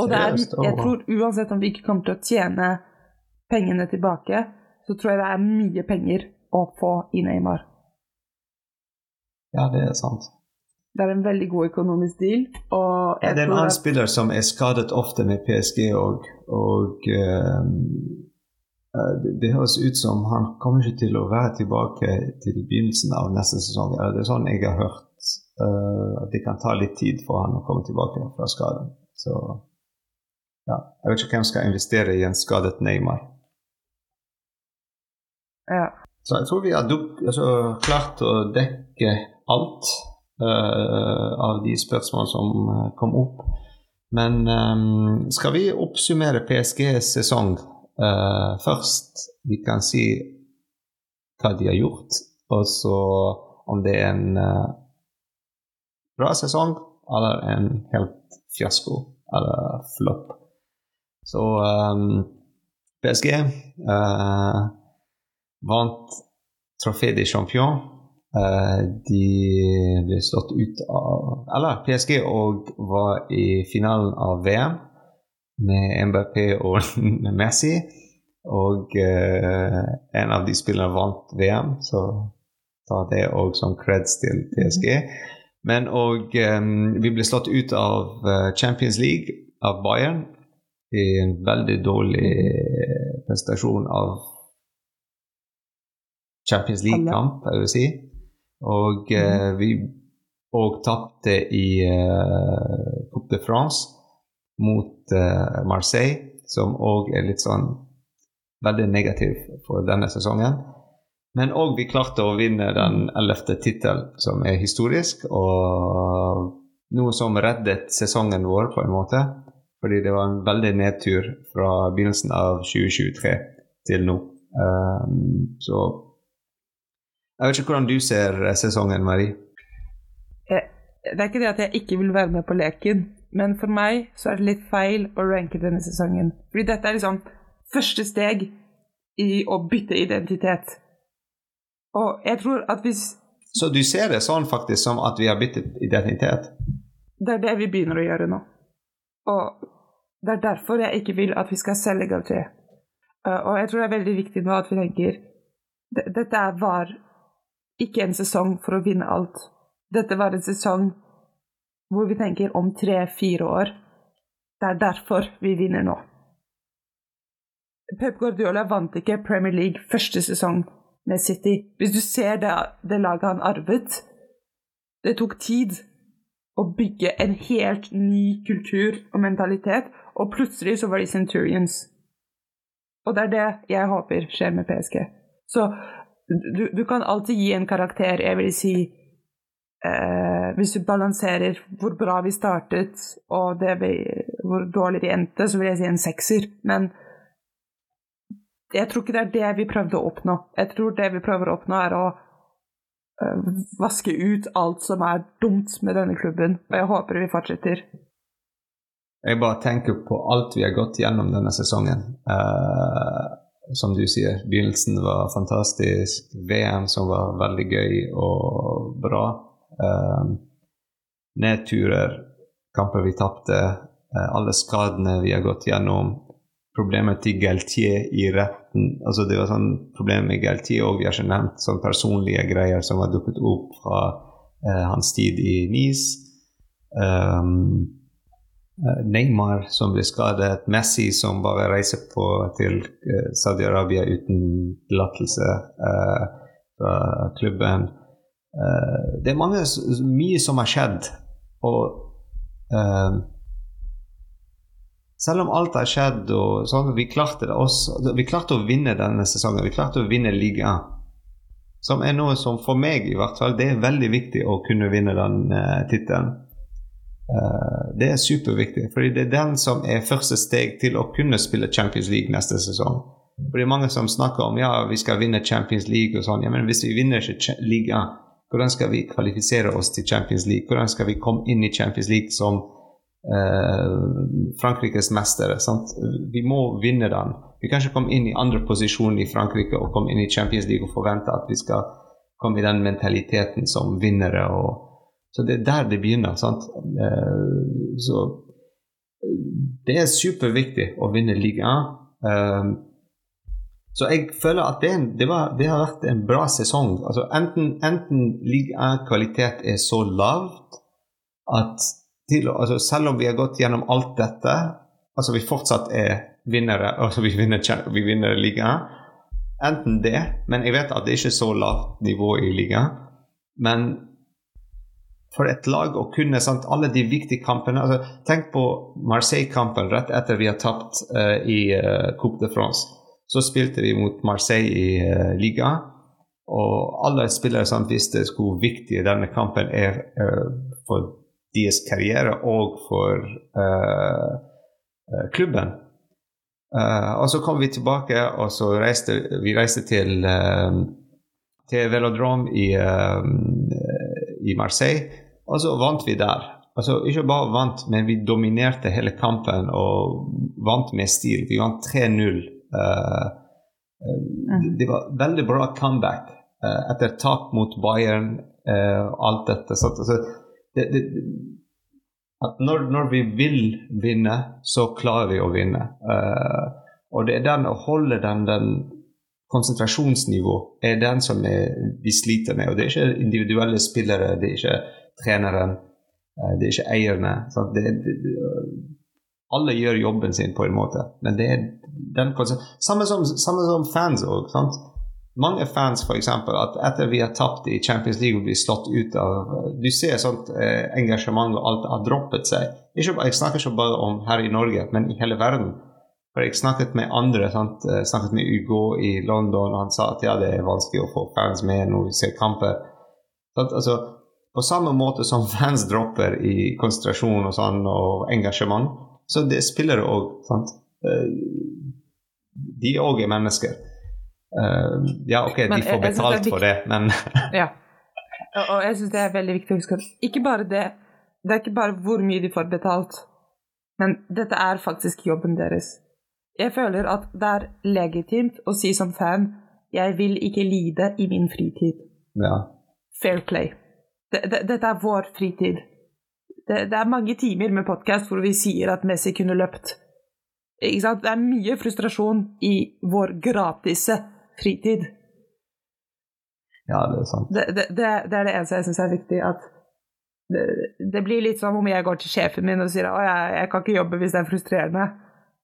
Og det er, jeg tror uansett om vi ikke kommer til å tjene pengene tilbake, så tror jeg det er mye penger å få i Neymar.
Ja, det er sant.
Det er en veldig god økonomisk deal. Og
Ja, det er en annen spiller som er skadet ofte med PSG, og, og eh, det, det høres ut som han kommer ikke til å være tilbake til begynnelsen av neste sesong. Det er sånn jeg har hørt, uh, at det kan ta litt tid for han å komme tilbake fra skaden. Så ja, jeg vet ikke hvem skal investere i en skadet Neymar.
ja.
Så jeg tror vi har altså, klart å dekke alt av de spørsmål som eh, kom opp. Men um, skal vi oppsummere PSGs sesong uh, først? Vi kan si hva de har gjort, og så om det er en uh, bra sesong eller en helt fiasko eller flopp. Så um, PSG uh, vant Trofé de Champion. Eh, de ble slått ut av Eller PSG og var i finalen av VM med MBP og Messi. Og eh, en av de spillerne vant VM, så ta det òg som creds til PSG. Men og eh, vi ble slått ut av eh, Champions League av Bayern i en veldig dårlig prestasjon av Champions League-kamp, jeg vil si. Og eh, vi og tapte i eh, Coupe de France mot eh, Marseille, som òg er litt sånn veldig negativ for denne sesongen. Men òg vi klarte å vinne den ellevte tittelen, som er historisk, og noe som reddet sesongen vår på en måte. Fordi det var en veldig nedtur fra begynnelsen av 2023 til nå. Um, så jeg vet ikke hvordan du ser eh, sesongen, Marie.
Eh, Det er ikke det at jeg ikke vil være med på leken, men for meg så er det litt feil å ranke denne sesongen. Fordi dette er liksom første steg i å bytte identitet. Og jeg tror at hvis
Så du ser det sånn faktisk som at vi har byttet identitet?
Det er det vi begynner å gjøre nå. Og det er derfor jeg ikke vil at vi skal selge Gautier. Uh, og jeg tror det er veldig viktig nå at vi tenker Dette er- var ikke en sesong for å vinne alt. Dette var en sesong hvor vi tenker om tre-fire år. Det er derfor vi vinner nå. Pep Guardiola vant ikke Premier League første sesong med City. Hvis du ser det, det laget han arvet Det tok tid å bygge en helt ny kultur og mentalitet, og plutselig så var de Centurions. Og det er det jeg håper skjer med PSG. Så du, du kan alltid gi en karakter, jeg vil si eh, Hvis du balanserer hvor bra vi startet og vi, hvor dårlig vi endte, så vil jeg si en sekser. Men jeg tror ikke det er det vi prøvde å oppnå. Jeg tror det vi prøver å oppnå, er å eh, vaske ut alt som er dumt med denne klubben. Og jeg håper vi fortsetter.
Jeg bare tenker på alt vi har gått gjennom denne sesongen. Eh, som du sier, begynnelsen var fantastisk. VM som var veldig gøy og bra. Eh, nedturer, kamper vi tapte. Eh, alle skadene vi har gått gjennom. Problemet til Galtier i retten. altså Det var sånn problem med Galtier og vi har ikke nevnt sånne personlige greier som har dukket opp fra eh, hans tid i Nice. Um, Neymar som ble skadet, Messi som bare reiser på til eh, Saudi-Arabia uten tillatelse eh, fra klubben. Eh, det er mange, mye som har skjedd. Og eh, selv om alt har skjedd, og sånn, vi klarte det også. Vi klarte å vinne denne sesongen. Vi klarte å vinne ligaen. Som er noe som for meg i hvert fall, det er veldig viktig å kunne vinne den eh, tittelen. Eh, det er superviktig, fordi det er den som er første steg til å kunne spille Champions League neste sesong. For det er mange som snakker om ja, vi skal vinne Champions League og sånn. Ja, men hvis vi vinner ikke liga, hvordan skal vi kvalifisere oss til Champions League? Hvordan skal vi komme inn i Champions League som eh, Frankrikes mestere? Sant? Vi må vinne den. Vi kan ikke komme inn i andre posisjon i Frankrike og komme inn i Champions League og forvente at vi skal komme i den mentaliteten som vinnere. og så det er der det begynner. sant? Eh, så det er superviktig å vinne ligaen. Eh, så jeg føler at det, det, var, det har vært en bra sesong. Altså enten, enten ligaen-kvalitet er så lavt at til, altså selv om vi har gått gjennom alt dette, altså vi fortsatt er vinnere, altså vi vinner, vi vinner ligaen, enten det, men jeg vet at det er ikke så lavt nivå i ligaen, men for et lag å kunne sant, alle de viktige kampene altså, Tenk på Marseille-kampen rett etter vi har tapt uh, i uh, Coupe de France. Så spilte vi mot Marseille i uh, ligaen. Og alle spillere som visste hvor viktig denne kampen er for deres karriere og for klubben. og så kom vi tilbake, og så reiste vi reiste til, til Velodrome i, i Marseille, og så vant vi der. Altså, ikke bare vant, men vi dominerte hele kampen og vant med stil. Vi vant 3-0. Mm. det var veldig bra comeback etter tap mot Bayern og alt dette. Så, altså, det, det, at når, når, vi vil vinne, så klarer vi å vinne. Og det er den å holde den, den konsentrasjonsnivå er den som vi sliter med. Og det er ikke individuelle spillere, det er ikke treneren, uh, det er ikke eierne. Det, det, alle gjør jobben sin på en måte, men det er den Samme som, samme som fans òg mange fans f.eks. at etter vi har tapt i Champions League og blir slått ut av Du ser sånt eh, engasjement og alt har droppet seg. Ikke, jeg snakker ikke bare om her i Norge, men i hele verden. For Jeg snakket med andre. Sant? Jeg snakket med Ugo i London, og han sa at ja, det er vanskelig å få fans med når vi ser kamper. Altså, på samme måte som fans dropper i konsentrasjon og, sånn, og engasjement, så det spiller òg. sant. de òg er mennesker. Uh, ja, OK, men de får betalt for det, men
Ja. Og jeg syns det er veldig viktig å huske ikke bare det Det er ikke bare hvor mye de får betalt, men dette er faktisk jobben deres. Jeg føler at det er legitimt å si som fan jeg vil ikke lide i min fritid.
Ja.
Fair play. Dette er vår fritid. Det, det er mange timer med podkast hvor vi sier at Messi kunne løpt. Det er mye frustrasjon i vår gratise fritid.
Ja, det er sant.
Det, det, det, det er det eneste jeg syns er viktig. at det, blir litt som om jeg går til sjefen min og sier at jeg, jeg kan ikke jobbe hvis det er frustrerende.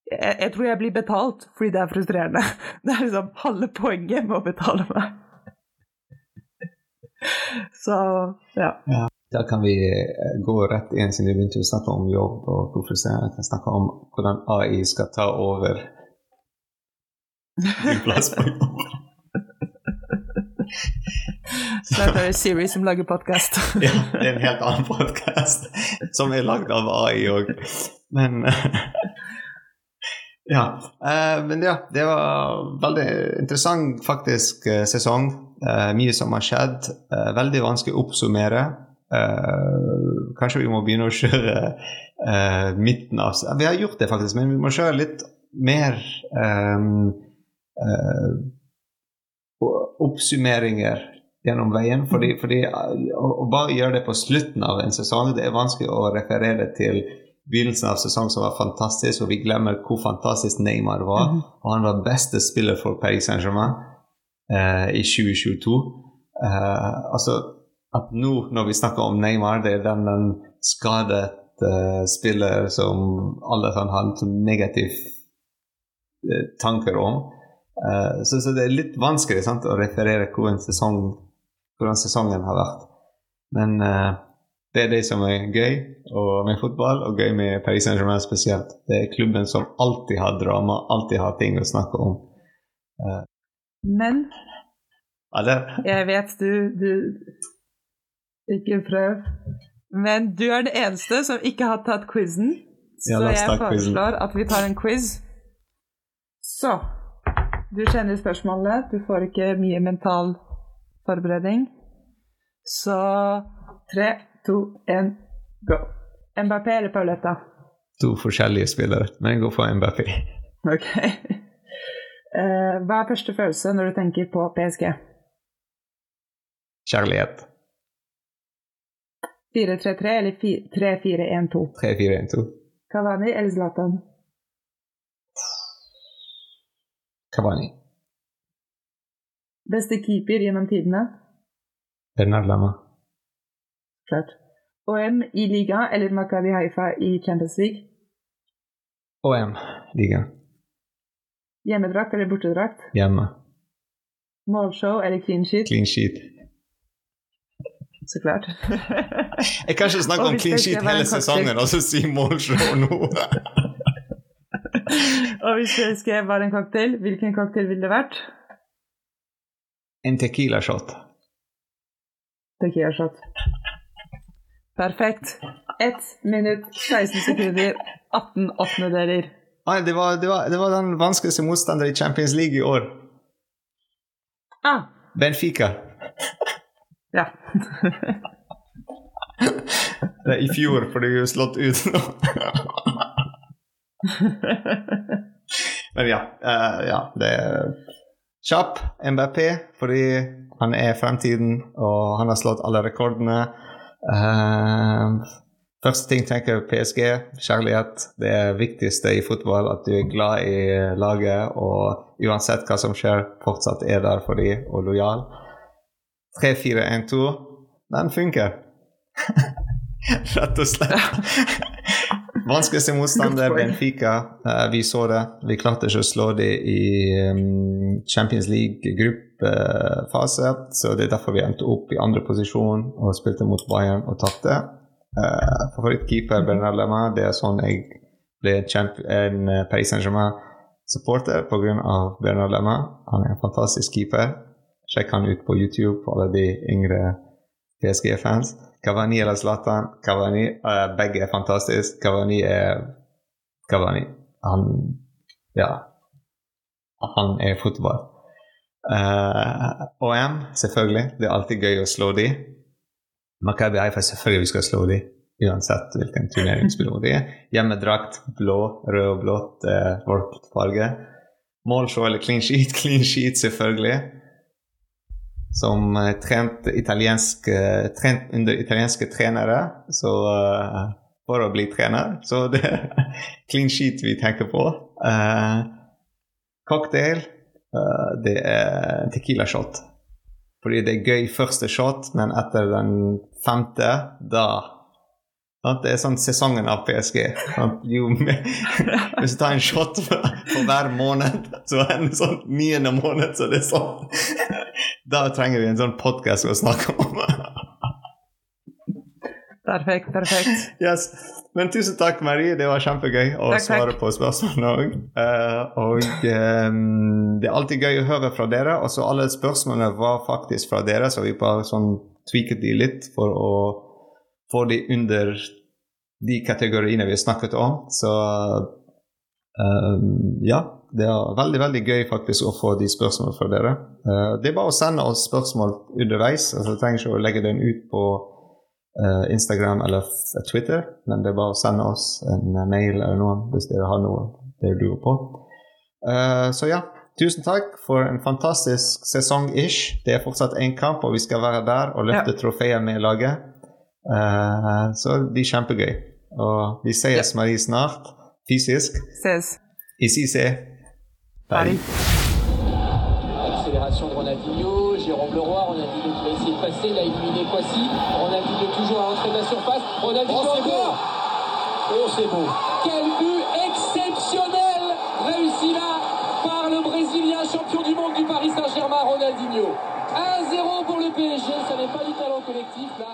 Jeg, jeg, tror jeg blir betalt fordi det er frustrerende. Det er liksom halve poenget med å betale meg. Så ja.
ja. Da kan vi eh, gå rett inn siden vi begynte å snakke om jobb og profesjonell. Kan snakke om hvordan AI skal ta over din plass på jobb.
Snart er det Siri som lager podkast.
ja, det er en helt annen podkast som er lagd av AI òg. Men Ja. Uh, men ja, det var veldig interessant faktisk uh, sesong. Uh, mye som har skjedd. veldig vanskelig å oppsummere. kanskje vi må begynne å kjøre midten av Vi har gjort det, faktisk, men vi må kjøre litt mer um, oppsummeringer gjennom veien. Fordi, fordi å, bare gjøre det på slutten av en sesong, det er vanskelig å referere til begynnelsen av sesongen som var fantastisk, og vi glemmer hvor fantastisk Neymar var. Mm. Og han var beste spiller for Paris Saint-Germain eh, i 2022. Eh, altså at nå når vi snakker om Neymar, det er den, den skadet eh, spiller som alle kan har sånn negative uh, tanker om. Uh, så, så, det er litt vanskelig sant, å referere hvordan, sesong, hvordan, sesongen har vært. Men uh, det er det som er gøy med fotball, og gøy med Paris Saint-Germain spesielt. Det er klubben som alltid har drama, alltid har ting å snakke om.
Men Jeg vet du, du Ikke prøv. Men du er den eneste som ikke har tatt quizen, så ja, jeg foreslår at vi tar en quiz. Så du kjenner spørsmålet, du får ikke mye mental forberedning. Så tre, to, én, go. Mbappé eller Pauletta?
To forskjellige spillere, men jeg går for Mbappé.
Ok. Uh, hva er første følelse når du tenker på PSG?
Kjærlighet.
4-3-3 eller 3-4-1-2?
3-4-1-2.
Kavani eller Zlatan?
Cavani.
Beste keeper gjennom tidene?
Bernard Lama.
Klart. OM i liga eller Makabi Haifa i Champions League?
OM-ligaen.
Hjemmedrakt eller bortedrakt?
Hjemme.
Målshow eller clean sheet?
Clean sheet.
Så klart.
Jeg kan ikke snakke om clean sheet hele sesongen og så si målshow nå.
Og hvis det skrev bare en cocktail, hvilken cocktail ville det vært?
en tequila shot.
Tequila shot. Perfekt. 1 minutt, 16 sekunder, 18 åttendedeler.
Nei, det var, det, var, det var den vanskeligste motstander i Champions League i år.
Ah,
Benfica.
ja.
Det er I fjor, for de er slått ut nå. Men ja, Uh, ja, det er kjapp MBP, fordi han er fremtiden, og han har slått alle rekordene. Eh, første ting tenker jeg PSG, kjærlighet. Det er viktigste i fotball, at du er glad i laget, og uansett hva som skjer, fortsatt er der for dem og lojal. 3-4-1-2, den funker. Rett og slett. Vanskeligste motstander, Benfica. Eh, vi så det. Vi klarte ikke å slå det i um, Champions League-gruppefase, så det er derfor vi endte opp i andre posisjon og spilte mot Bayern og tapte. Uh, Favorittkeeper Bernard Lema. Det er sånn jeg ble en eh, Paris Saint-Germain-supporter pga. Bernard Lema. Han er en fantastisk keeper. Sjekk han ut på YouTube for alle de yngre PSG-fans. Cavani eller Zlatan. Kavani, uh, begge er fantastiske. Cavani er Kavani. Han Ja. Han er fotball. Uh, OM, selvfølgelig. Det er alltid gøy å slå de. Makabi Haifa, selvfølgelig vi skal slå de. Uansett hvilken turneringsbyrå de er. Hjemmedrakt, blå, rød og blått, eh, vårt farge. Målshow eller clean sheet? Clean sheet, selvfølgelig som eh, trent, italiensk, eh, trent under italienske trenere så, uh, for å bli trener. Så det er clean sheet vi tenker på. Uh, cocktail, uh, det er tequila shot. Fordi det er gøy første shot, men etter den femte, da? Det er sånn sesongen av PSG. Jo, hvis du tar en shot for, hver måned, så er det sånn niende måned, så det er sånn Da trenger vi en sånn podkast å snakke om.
Perfekt, perfekt.
Yes. Men tusen takk, Marie. Det var kjempegøy å
Takk, takk.
svare på spørsmålene òg. og um, det er alltid gøy å høre fra dere. Og så alle spørsmålene var faktisk fra dere, så vi bare sånn tweaket de litt for å få de under de kategoriene vi snakket om. Så um, ja. Det er veldig veldig gøy faktisk å få de spørsmålene fra dere. Uh, det er bare å sende oss spørsmål underveis. altså jeg trenger ikke å legge den ut på Instagram eller Twitter, men det er bare å sende oss en eh, mail eller noe hvis dere har noe dere lurer på. Uh, så ja, tusen takk for en fantastisk sesong-ish. Det er fortsatt én kamp, og vi skal være der og løfte trofeer med laget. Uh, så det blir kjempegøy. Og vi ses, Marie, snart fysisk.
Ses.
I CC.
Paris.
Accélération de Ronaldinho,
Oh,
Oh c'est beau. Quel but exceptionnel réussi là par le Brésilien champion du monde du Paris Saint-Germain, Ronaldinho. 1-0 pour le PSG, ça n'est pas du talent collectif là,